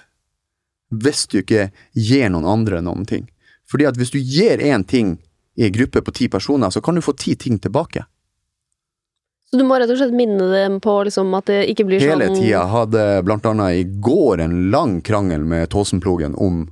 Speaker 2: hvis du ikke gir noen andre noen ting. Fordi at hvis du gir én ting i en gruppe på ti personer, så kan du få ti ting tilbake.
Speaker 3: Så du må rett og slett minne dem på liksom, at det ikke blir
Speaker 2: Hele
Speaker 3: sånn
Speaker 2: tida hadde blant annet i går en lang krangel med Tåsenplogen om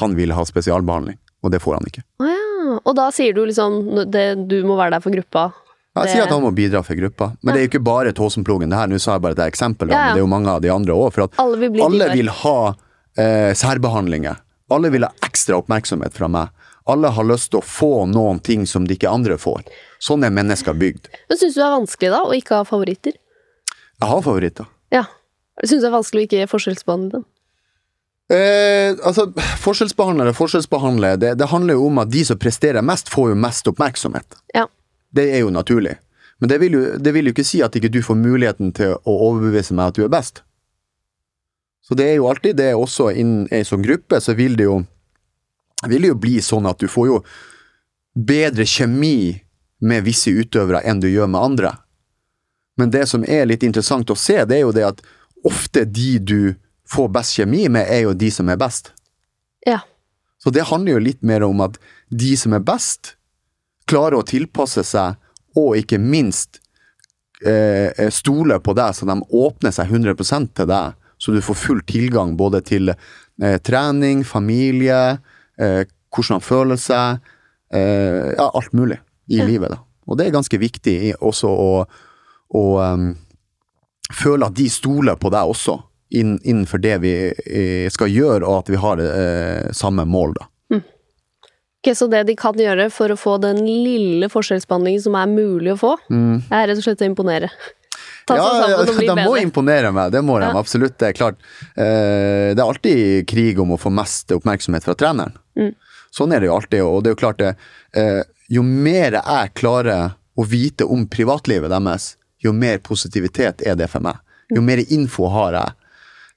Speaker 2: han ville ha spesialbehandling, og det får han ikke.
Speaker 3: Å ja. Og da sier du liksom det, du må være der for gruppa.
Speaker 2: Jeg
Speaker 3: Det-
Speaker 2: sier at han må bidra for gruppa, men det er jo ikke bare Tåsenplogen. Det her, Nå sa jeg bare et eksempel,
Speaker 3: Ja, ja.
Speaker 2: men det er jo mange av de andre òg. For at
Speaker 3: Alle vil
Speaker 2: alle vil ha eh, særbehandlinger. Alle vil ha ekstra oppmerksomhet fra meg. Alle har lyst til å få noen ting som de ikke andre får. Sånn er mennesker bygd.
Speaker 3: Men syns du det er vanskelig da å ikke ha favoritter?
Speaker 2: Jeg har favoritter.
Speaker 3: Ja. Syns du det er vanskelig å ikke forskjellsbehandle dem?
Speaker 2: Eh, altså, forskjellsbehandlere, forskjellsbehandlere, det, det handler jo om at de som presterer mest, får jo mest oppmerksomhet.
Speaker 3: Ja.
Speaker 2: Det er jo naturlig. Men det vil jo, det vil jo ikke si at ikke du får muligheten til å overbevise meg at du er best. Så det er jo alltid det også innen ei sånn gruppe, så vil det jo vil det jo bli sånn at du får jo bedre kjemi med visse utøvere enn du gjør med andre. Men det som er litt interessant å se, det er jo det at ofte de du får best kjemi med, er jo de som er best.
Speaker 3: Ja.
Speaker 2: Så det handler jo litt mer om at de som er best, klarer å tilpasse seg, og ikke minst eh, stole på deg, så de åpner seg 100% til deg, så du får full tilgang både til eh, trening, familie, eh, hvordan han føler seg, eh, ja, alt mulig i livet. da. Og det er ganske viktig også å, å um, føle at de stoler på deg også, inn, innenfor det vi eh, skal gjøre, og at vi har eh, samme mål, da.
Speaker 3: Ok, Så det de kan gjøre for å få den lille forskjellsbehandlingen som er mulig å få, er rett og slett å imponere. Ta seg
Speaker 2: Ja,
Speaker 3: sammen og bli (laughs)
Speaker 2: de må imponere meg, det må de absolutt. Det er klart. Eh, det er alltid krig om å få mest oppmerksomhet fra treneren.
Speaker 3: Mm.
Speaker 2: Sånn er det jo alltid, og det er jo klart det. Eh, jo mer jeg klarer å vite om privatlivet deres, jo mer positivitet er det for meg. Jo mer info har jeg.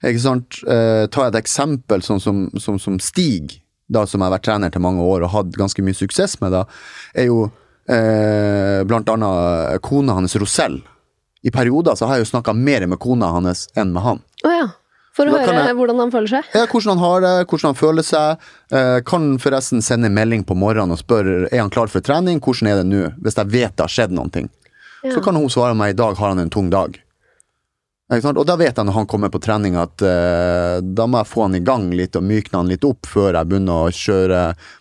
Speaker 2: Ikke sant? Eh, ta et eksempel sånn som, som, som Stig, da, som jeg har vært trener til mange år og hatt ganske mye suksess med, da, er jo eh, blant annet kona hans Rosell. I perioder så har jeg jo snakka mer med kona hans enn med han.
Speaker 3: Oh, ja. For å høre
Speaker 2: jeg-
Speaker 3: hvordan han føler seg.
Speaker 2: Ja, hvordan han har det, hvordan han føler seg. Eh, kan forresten sende melding på morgenen og spørre er han klar for trening. Hvordan er det nå, hvis jeg vet det har skjedd ting.
Speaker 3: Ja.
Speaker 2: Så kan hun svare meg i dag har han en tung dag. Og da vet jeg når han kommer på trening at eh, da må jeg få han i gang litt og mykne han litt opp før jeg begynner å kjøre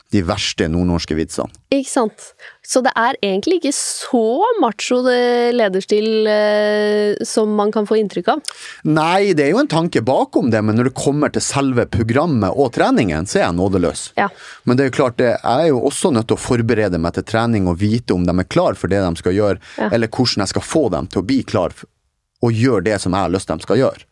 Speaker 2: de verste nordnorske vitsene.
Speaker 3: Ikke sant. Så det er egentlig ikke så macho det lederstil eh, som man kan få inntrykk av.
Speaker 2: Nei, det er jo en tanke bakom det, men når det kommer til selve programmet og treningen, så er jeg nådeløs.
Speaker 3: Ja.
Speaker 2: Men det er jo klart, jeg er jo også nødt til å forberede meg til trening og vite om de er klar for det de skal gjøre,
Speaker 3: Ja.
Speaker 2: eller hvordan jeg skal få dem til å bli klar for, og gjør det som jeg har lyst de skal gjøre.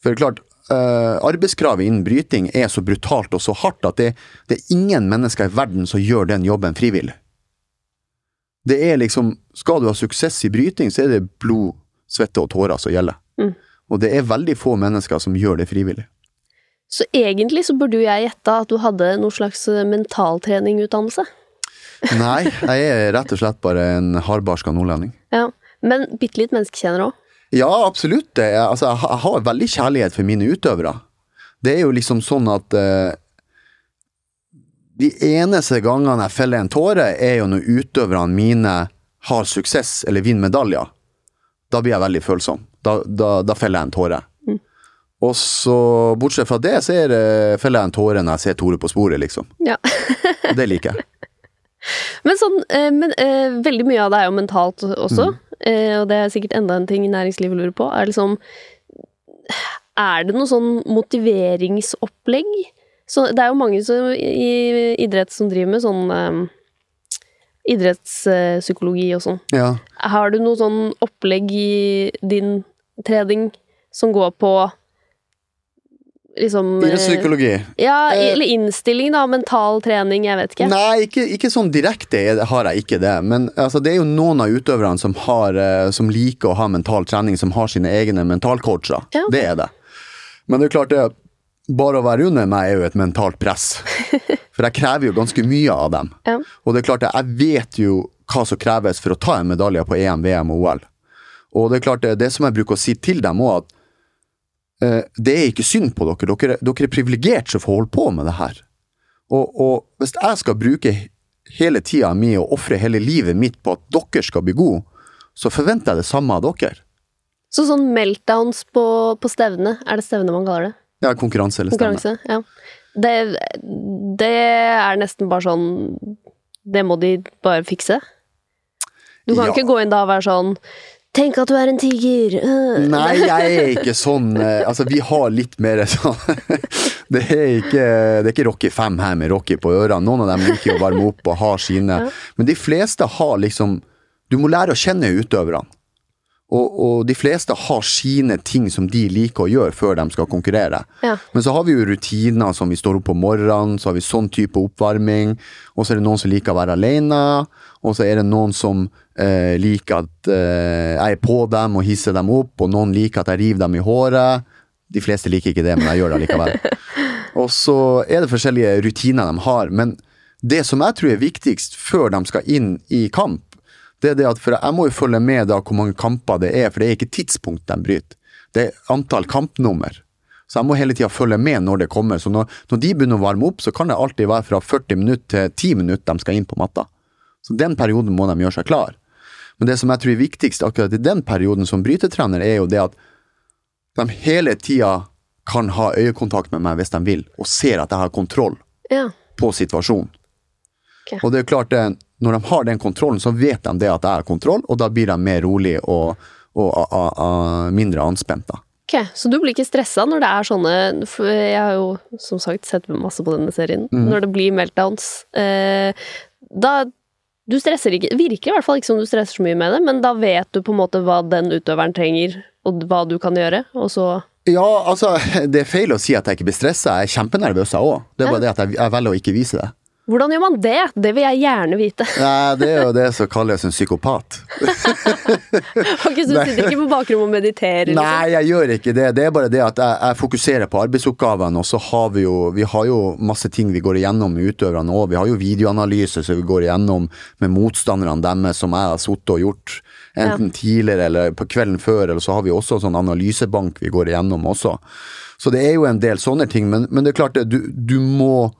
Speaker 2: For det er klart, Uh, arbeidskravet innen bryting er så brutalt og så hardt at det, det er ingen mennesker i verden som gjør den jobben frivillig. Det er liksom, skal du ha suksess i bryting, så er det blod, svette og tårer som gjelder.
Speaker 3: Mm.
Speaker 2: Og det er veldig få mennesker som gjør det frivillig.
Speaker 3: Så egentlig så burde jo jeg gjette at du hadde noen slags eh, mentaltreningutdannelse.
Speaker 2: Nei, jeg er rett og slett bare en hardbarska nordlending. (laughs)
Speaker 3: Ja. Men bitte litt menneskekjenner òg.
Speaker 2: Ja, absolutt. det. Jeg, altså, jeg, har- veldig kjærlighet for mine utøvere. Det er jo liksom sånn at uh, De eneste gangene jeg feller en tåre, er jo når utøverne mine har suksess eller vinner medaljer. Da blir jeg veldig følsom. Da, da, da feller jeg en tåre. Og så, bortsett fra det, så er feller jeg en tåre når jeg ser Tore på sporet, liksom.
Speaker 3: Ja.
Speaker 2: Det liker jeg.
Speaker 3: Men sånn, eh, men eh, veldig mye av det er jo mentalt også, eh, og det er sikkert enda en ting næringslivet lurer på. Er liksom Er det noe sånn motiveringsopplegg? Så det er jo mange som, i idrett som driver med sånn eh, idrettspsykologi og sånn.
Speaker 2: Ja.
Speaker 3: Har du noe sånn opplegg i din trening som går på liksom eh,
Speaker 2: psykologi?
Speaker 3: Ja,
Speaker 2: Eh,
Speaker 3: eller innstilling, da. Mental trening, jeg vet ikke.
Speaker 2: Nei, ikke, ikke sånn direkte har jeg ikke det. Men altså, det er jo noen av utøverne som, har, eh, som liker å ha mental trening, som har sine egne mentalcoacher.
Speaker 3: Ja.
Speaker 2: Det er det. Men det er klart det bare å være under meg er jo et mentalt press. (laughs) For jeg krever jo ganske mye av dem.
Speaker 3: Ja.
Speaker 2: Og det er klart det, jeg vet jo hva som kreves for å ta en medalje på EM, VM og OL. Og det er klart det, det som jeg bruker å si til dem òg, at det er ikke synd på dere. Dere, dere er privilegert som får holde på med det her. Og, og hvis jeg skal bruke hele tida mi og ofre hele livet mitt på at dere skal bli gode, så forventer jeg det samme av dere.
Speaker 3: Så sånn meltdowns på, på stevne, er det stevne man kaller det?
Speaker 2: Ja, konkurranse eller stevne.
Speaker 3: Konkurranse, ja. Det, det er nesten bare sånn Det må de bare fikse. Du kan
Speaker 2: Ja.
Speaker 3: ikke gå inn da og være sånn Tenk at du er en tiger! øh.
Speaker 2: Nei, jeg er ikke sånn (laughs) eh, Altså, vi har litt mer sånn (laughs) Det er ikke, det er ikke Rocky 5 her med Rocky på ørene. Noen av dem liker å varme opp og har sine. Men de fleste har liksom Du må lære å kjenne utøverne. Og, og de fleste har sine ting som de liker å gjøre før de skal konkurrere.
Speaker 3: Ja.
Speaker 2: Men så har vi jo rutiner som vi står opp om morgenen, så har vi sånn type oppvarming. Og så er det noen som liker å være alene, og så er det noen som eh, liker at eh, jeg er på dem og hisser dem opp, og noen liker at jeg river dem i håret. De fleste liker ikke det, men jeg gjør det likevel. (laughs) og så er det forskjellige rutiner de har. Men det som jeg tror er viktigst før de skal inn i kamp, det er det at for jeg må jo følge med da hvor mange kamper det er, for det er ikke tidspunkt de bryter. Det er antall kampnummer. Så jeg må hele tida følge med når det kommer. Så når, når de begynner å varme opp, så kan det alltid være fra 40 minutter til 10 minutter de skal inn på matta. Så den perioden må de gjøre seg klar. Men det som jeg tror er viktigst akkurat i den perioden som brytetrener, er jo det at de hele tida kan ha øyekontakt med meg hvis de vil, og ser at jeg har kontroll
Speaker 3: Ja.
Speaker 2: på situasjonen.
Speaker 3: Okay.
Speaker 2: Og det er klart det, når de har den kontrollen, så vet de det at jeg har kontroll, og da blir de mer rolig og, og a, a, mindre anspent. da.
Speaker 3: Ok, Så du blir ikke stressa når det er sånne Jeg har jo som sagt sett masse på denne serien. Når det blir meltdowns. Eh, da Du stresser ikke Virker i hvert fall ikke som du stresser så mye med det, men da vet du på en måte hva den utøveren trenger, og hva du kan gjøre, og så
Speaker 2: Ja, altså, (laughs) det er feil å si at jeg ikke blir stressa. Jeg er kjempenervøs, jeg òg. Det er bare det at jeg, jeg velger å ikke vise det.
Speaker 3: Hvordan gjør man det? Det vil jeg gjerne vite. (laughs)
Speaker 2: Nei, Det er jo det som kalles en psykopat. (laughs)
Speaker 3: Ok, så du sitter ikke på bakrommet og mediterer? liksom?
Speaker 2: Nei, jeg gjør ikke det. Det er bare det at jeg, jeg fokuserer på arbeidsoppgavene, og så har vi jo Vi har jo masse ting vi går igjennom med utøverne òg. Vi har jo videoanalyse som vi går igjennom med motstanderne deres, som jeg har sittet og gjort. Enten tidligere eller på kvelden før, eller så har vi også en sånn analysebank vi går igjennom også. Så det er jo en del sånne ting, men, men det er klart det, du, du må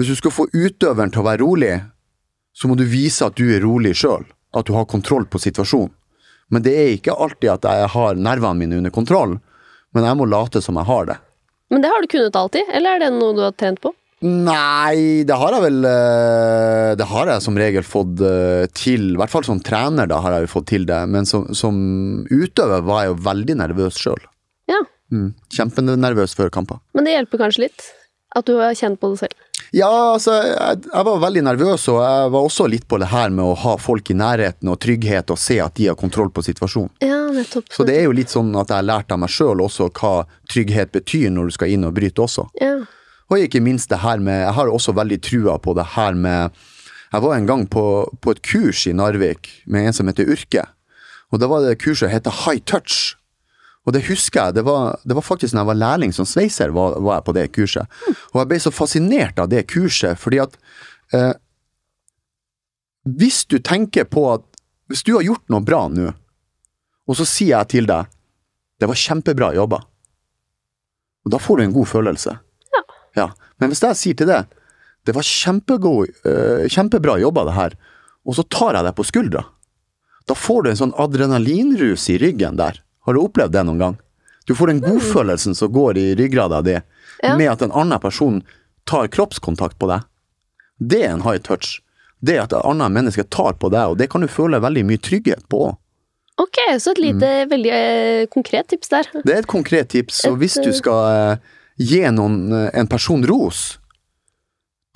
Speaker 2: Hvis du skal få utøveren til å være rolig, så må du vise at du er rolig sjøl. At du har kontroll på situasjonen. Men det er ikke alltid at jeg har nervene mine under kontroll, men jeg må late som jeg har det.
Speaker 3: Men det har du kunnet alltid, eller er det noe du har trent på?
Speaker 2: Nei, det har jeg vel eh, Det har jeg som regel fått eh, til. I hvert fall som trener da har jeg jo fått til det, men som, som utøver var jeg jo veldig nervøs sjøl.
Speaker 3: Ja,
Speaker 2: Mm. Kjempenervøs før kamper.
Speaker 3: men det hjelper kanskje litt? At du har kjent på det selv?
Speaker 2: Ja, altså, jeg, jeg var veldig nervøs, og jeg var også litt på det her med å ha folk i nærheten og trygghet, og se at de har kontroll på situasjonen.
Speaker 3: Ja, nettopp.
Speaker 2: Så det er jo litt sånn at jeg har lært av meg sjøl også hva trygghet betyr når du skal inn og bryte også.
Speaker 3: Ja.
Speaker 2: Og ikke minst det her med Jeg har også veldig trua på det her med Jeg var en gang på, på et kurs i Narvik med en som heter Urke. Og da var det kurset som heter High Touch. Og det husker jeg, det var, det var faktisk når jeg var lærling som sveiser, var, var jeg på det kurset. Og jeg ble så fascinert av det kurset, fordi at eh, Hvis du tenker på at Hvis du har gjort noe bra nå, og så sier jeg til deg det var kjempebra jobba, og da får du en god følelse. Ja, Men hvis jeg sier til deg det var kjempegod, eh, kjempebra jobba det her, og så tar jeg deg på skuldra, da får du en sånn adrenalinrus i ryggen der. Har du opplevd det noen gang? Du får den godfølelsen som går i ryggrada di,
Speaker 3: Ja.
Speaker 2: med at en annen person tar kroppskontakt på deg. Det er en high touch. Det at et annet menneske tar på deg, og det kan du føle veldig mye trygghet på.
Speaker 3: Ok, så et lite, veldig eh, konkret tips der.
Speaker 2: Det er et konkret tips, så hvis du
Speaker 3: eh,
Speaker 2: skal eh, gi noen, eh, en person ros,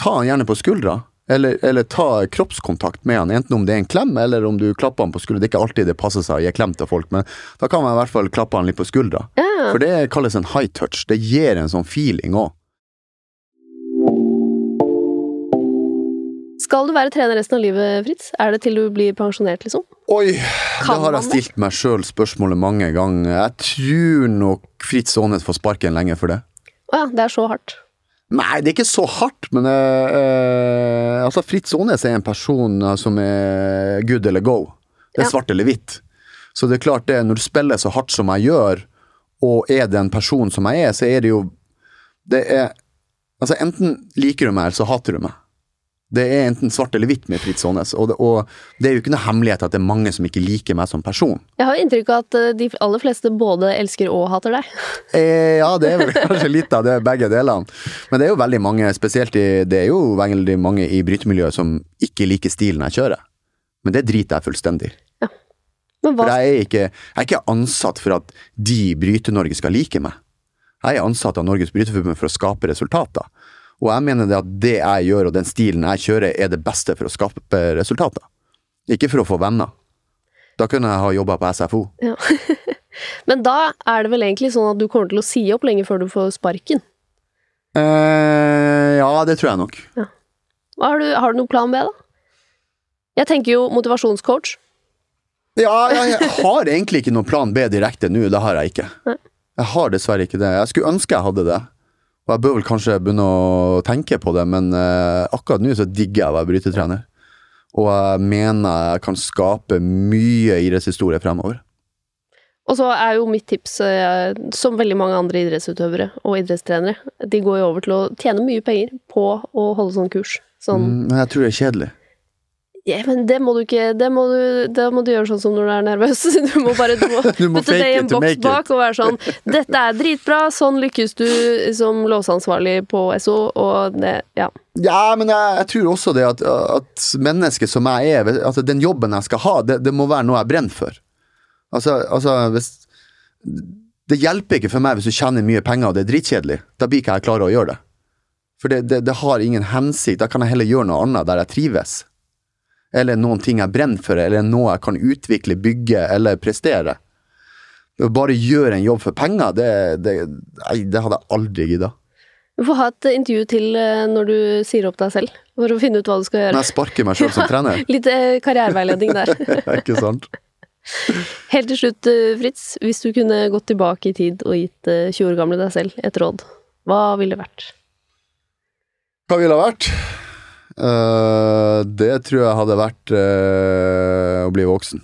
Speaker 2: ta han gjerne på skuldra, eller, eller ta kroppskontakt med han, enten om det er en klem, eller om du klapper han på skuldra. Det er ikke alltid det passer seg å gi klem til folk, men da kan man i hvert fall klappe han litt på skuldra.
Speaker 3: Ja.
Speaker 2: For det kalles en high touch. Det gir en sånn feeling òg.
Speaker 3: Skal du være trener resten av livet, Fritz? Er det til du blir pensjonert, liksom?
Speaker 2: Oi,
Speaker 3: Kan
Speaker 2: det har jeg stilt meg sjøl spørsmålet mange ganger. Jeg tror nok Fritz Aanes får sparken lenge for det.
Speaker 3: Å ja, det er så hardt.
Speaker 2: Nei, det er ikke så hardt, men eh, altså Fritz Aanes er en person eh, som er good eller go. Det er
Speaker 3: Ja.
Speaker 2: svart eller hvitt. Så det er klart det, når du spiller så hardt som jeg gjør, og er den personen som jeg er, så er det jo Det er Altså, enten liker du meg, eller så hater du meg. Det er enten svart eller hvitt med Fritz Aanes, og, det- og det er jo ikke noe hemmelighet at det er mange som ikke liker meg som person.
Speaker 3: Jeg har inntrykk av at eh, de aller fleste både elsker og hater deg. (laughs)
Speaker 2: Eh, ja, det er vel kanskje litt av det, begge delene. Men det er jo veldig mange, spesielt i, det er jo veldig mange i brytemiljøet som ikke liker stilen jeg kjører. Men det driter jeg fullstendig i.
Speaker 3: Men
Speaker 2: For jeg er, ikke, jeg er ikke ansatt for at de i Bryte-Norge skal like meg. Jeg er ansatt av Norges Bryteforbund for å skape resultater. Og jeg mener det at det jeg gjør og den stilen jeg kjører, er det beste for å skape resultater. Ikke for å få venner. Da kunne jeg ha jobba på SFO.
Speaker 3: ja. (laughs) Men da er det vel egentlig sånn at du kommer til å si opp lenge før du får sparken.
Speaker 2: Eh, ja, det tror jeg nok.
Speaker 3: Hva Har du, har du noen plan B, da? Jeg tenker jo motivasjonscoach.
Speaker 2: Ja, jeg, jeg har egentlig ikke noen plan B direkte nå, det har jeg ikke.
Speaker 3: Nei.
Speaker 2: Jeg har dessverre ikke det. Jeg skulle ønske jeg hadde det. Og jeg bør vel kanskje begynne å tenke på det, men eh, akkurat nå så digger jeg å være brytetrener. Og jeg mener jeg kan skape mye idrettshistorie fremover.
Speaker 3: Og så er jo mitt tips, eh, som veldig mange andre idrettsutøvere og idrettstrenere, de går jo over til å tjene mye penger på å holde sånn kurs. Sånn
Speaker 2: Mm, men jeg tror det er kjedelig.
Speaker 3: Ja, men det må du ikke Det må du, det må du gjøre sånn som når du er nervøs. (laughs) Du må bare du må, (laughs)
Speaker 2: Du må
Speaker 3: putte det i en boks bak og være sånn (laughs) Dette er dritbra, sånn lykkes du som låseansvarlig på SO, og det Ja.
Speaker 2: Ja, men jeg, jeg tror også det at, at mennesket som jeg er, altså den jobben jeg skal ha, det, det må være noe jeg brenner for. Altså, altså hvis Det hjelper ikke for meg hvis du tjener mye penger og det er dritkjedelig. Da blir ikke jeg klar å gjøre det. For det, det, det har ingen hensikt. Da kan jeg heller gjøre noe annet der jeg trives. Eller noen ting jeg brenner for, eller noe jeg kan utvikle, bygge eller prestere. Å bare gjøre en jobb for penger, det, det, nei, det hadde jeg aldri gidda.
Speaker 3: Du får ha et intervju til eh, når du sier opp deg selv, for å finne ut hva du skal
Speaker 2: Når
Speaker 3: gjøre.
Speaker 2: jeg sparker meg sjøl som (laughs) trener.
Speaker 3: Litt eh, karriereveiledning der. (laughs)
Speaker 2: ikke sant? (laughs)
Speaker 3: Helt til slutt, eh, Fritz, hvis du kunne gått tilbake i tid og gitt eh, 20 år gamle deg selv et råd, hva ville det vært?
Speaker 2: Hva ville det vært? Eh, det tror jeg hadde vært uh, å bli voksen.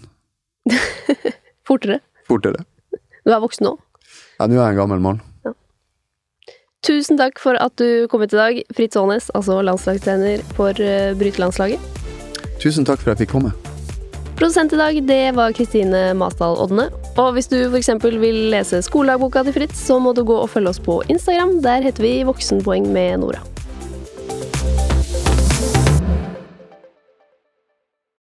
Speaker 2: (laughs)
Speaker 3: Fortere.
Speaker 2: Fortere.
Speaker 3: Du er voksen nå.
Speaker 2: Ja, nå er jeg en gammel mann.
Speaker 3: Tusen takk for at du kom hit i dag, Fritz Aanes, altså landslagstrener for uh, brytelandslaget.
Speaker 2: Tusen takk for at jeg fikk komme.
Speaker 3: Produsent i dag, det var Kristine Masdal Odne. Og hvis du f.eks. vil lese skoledagboka til Fritz, så må du gå og følge oss på Instagram. Der heter vi Voksenpoeng med Nora.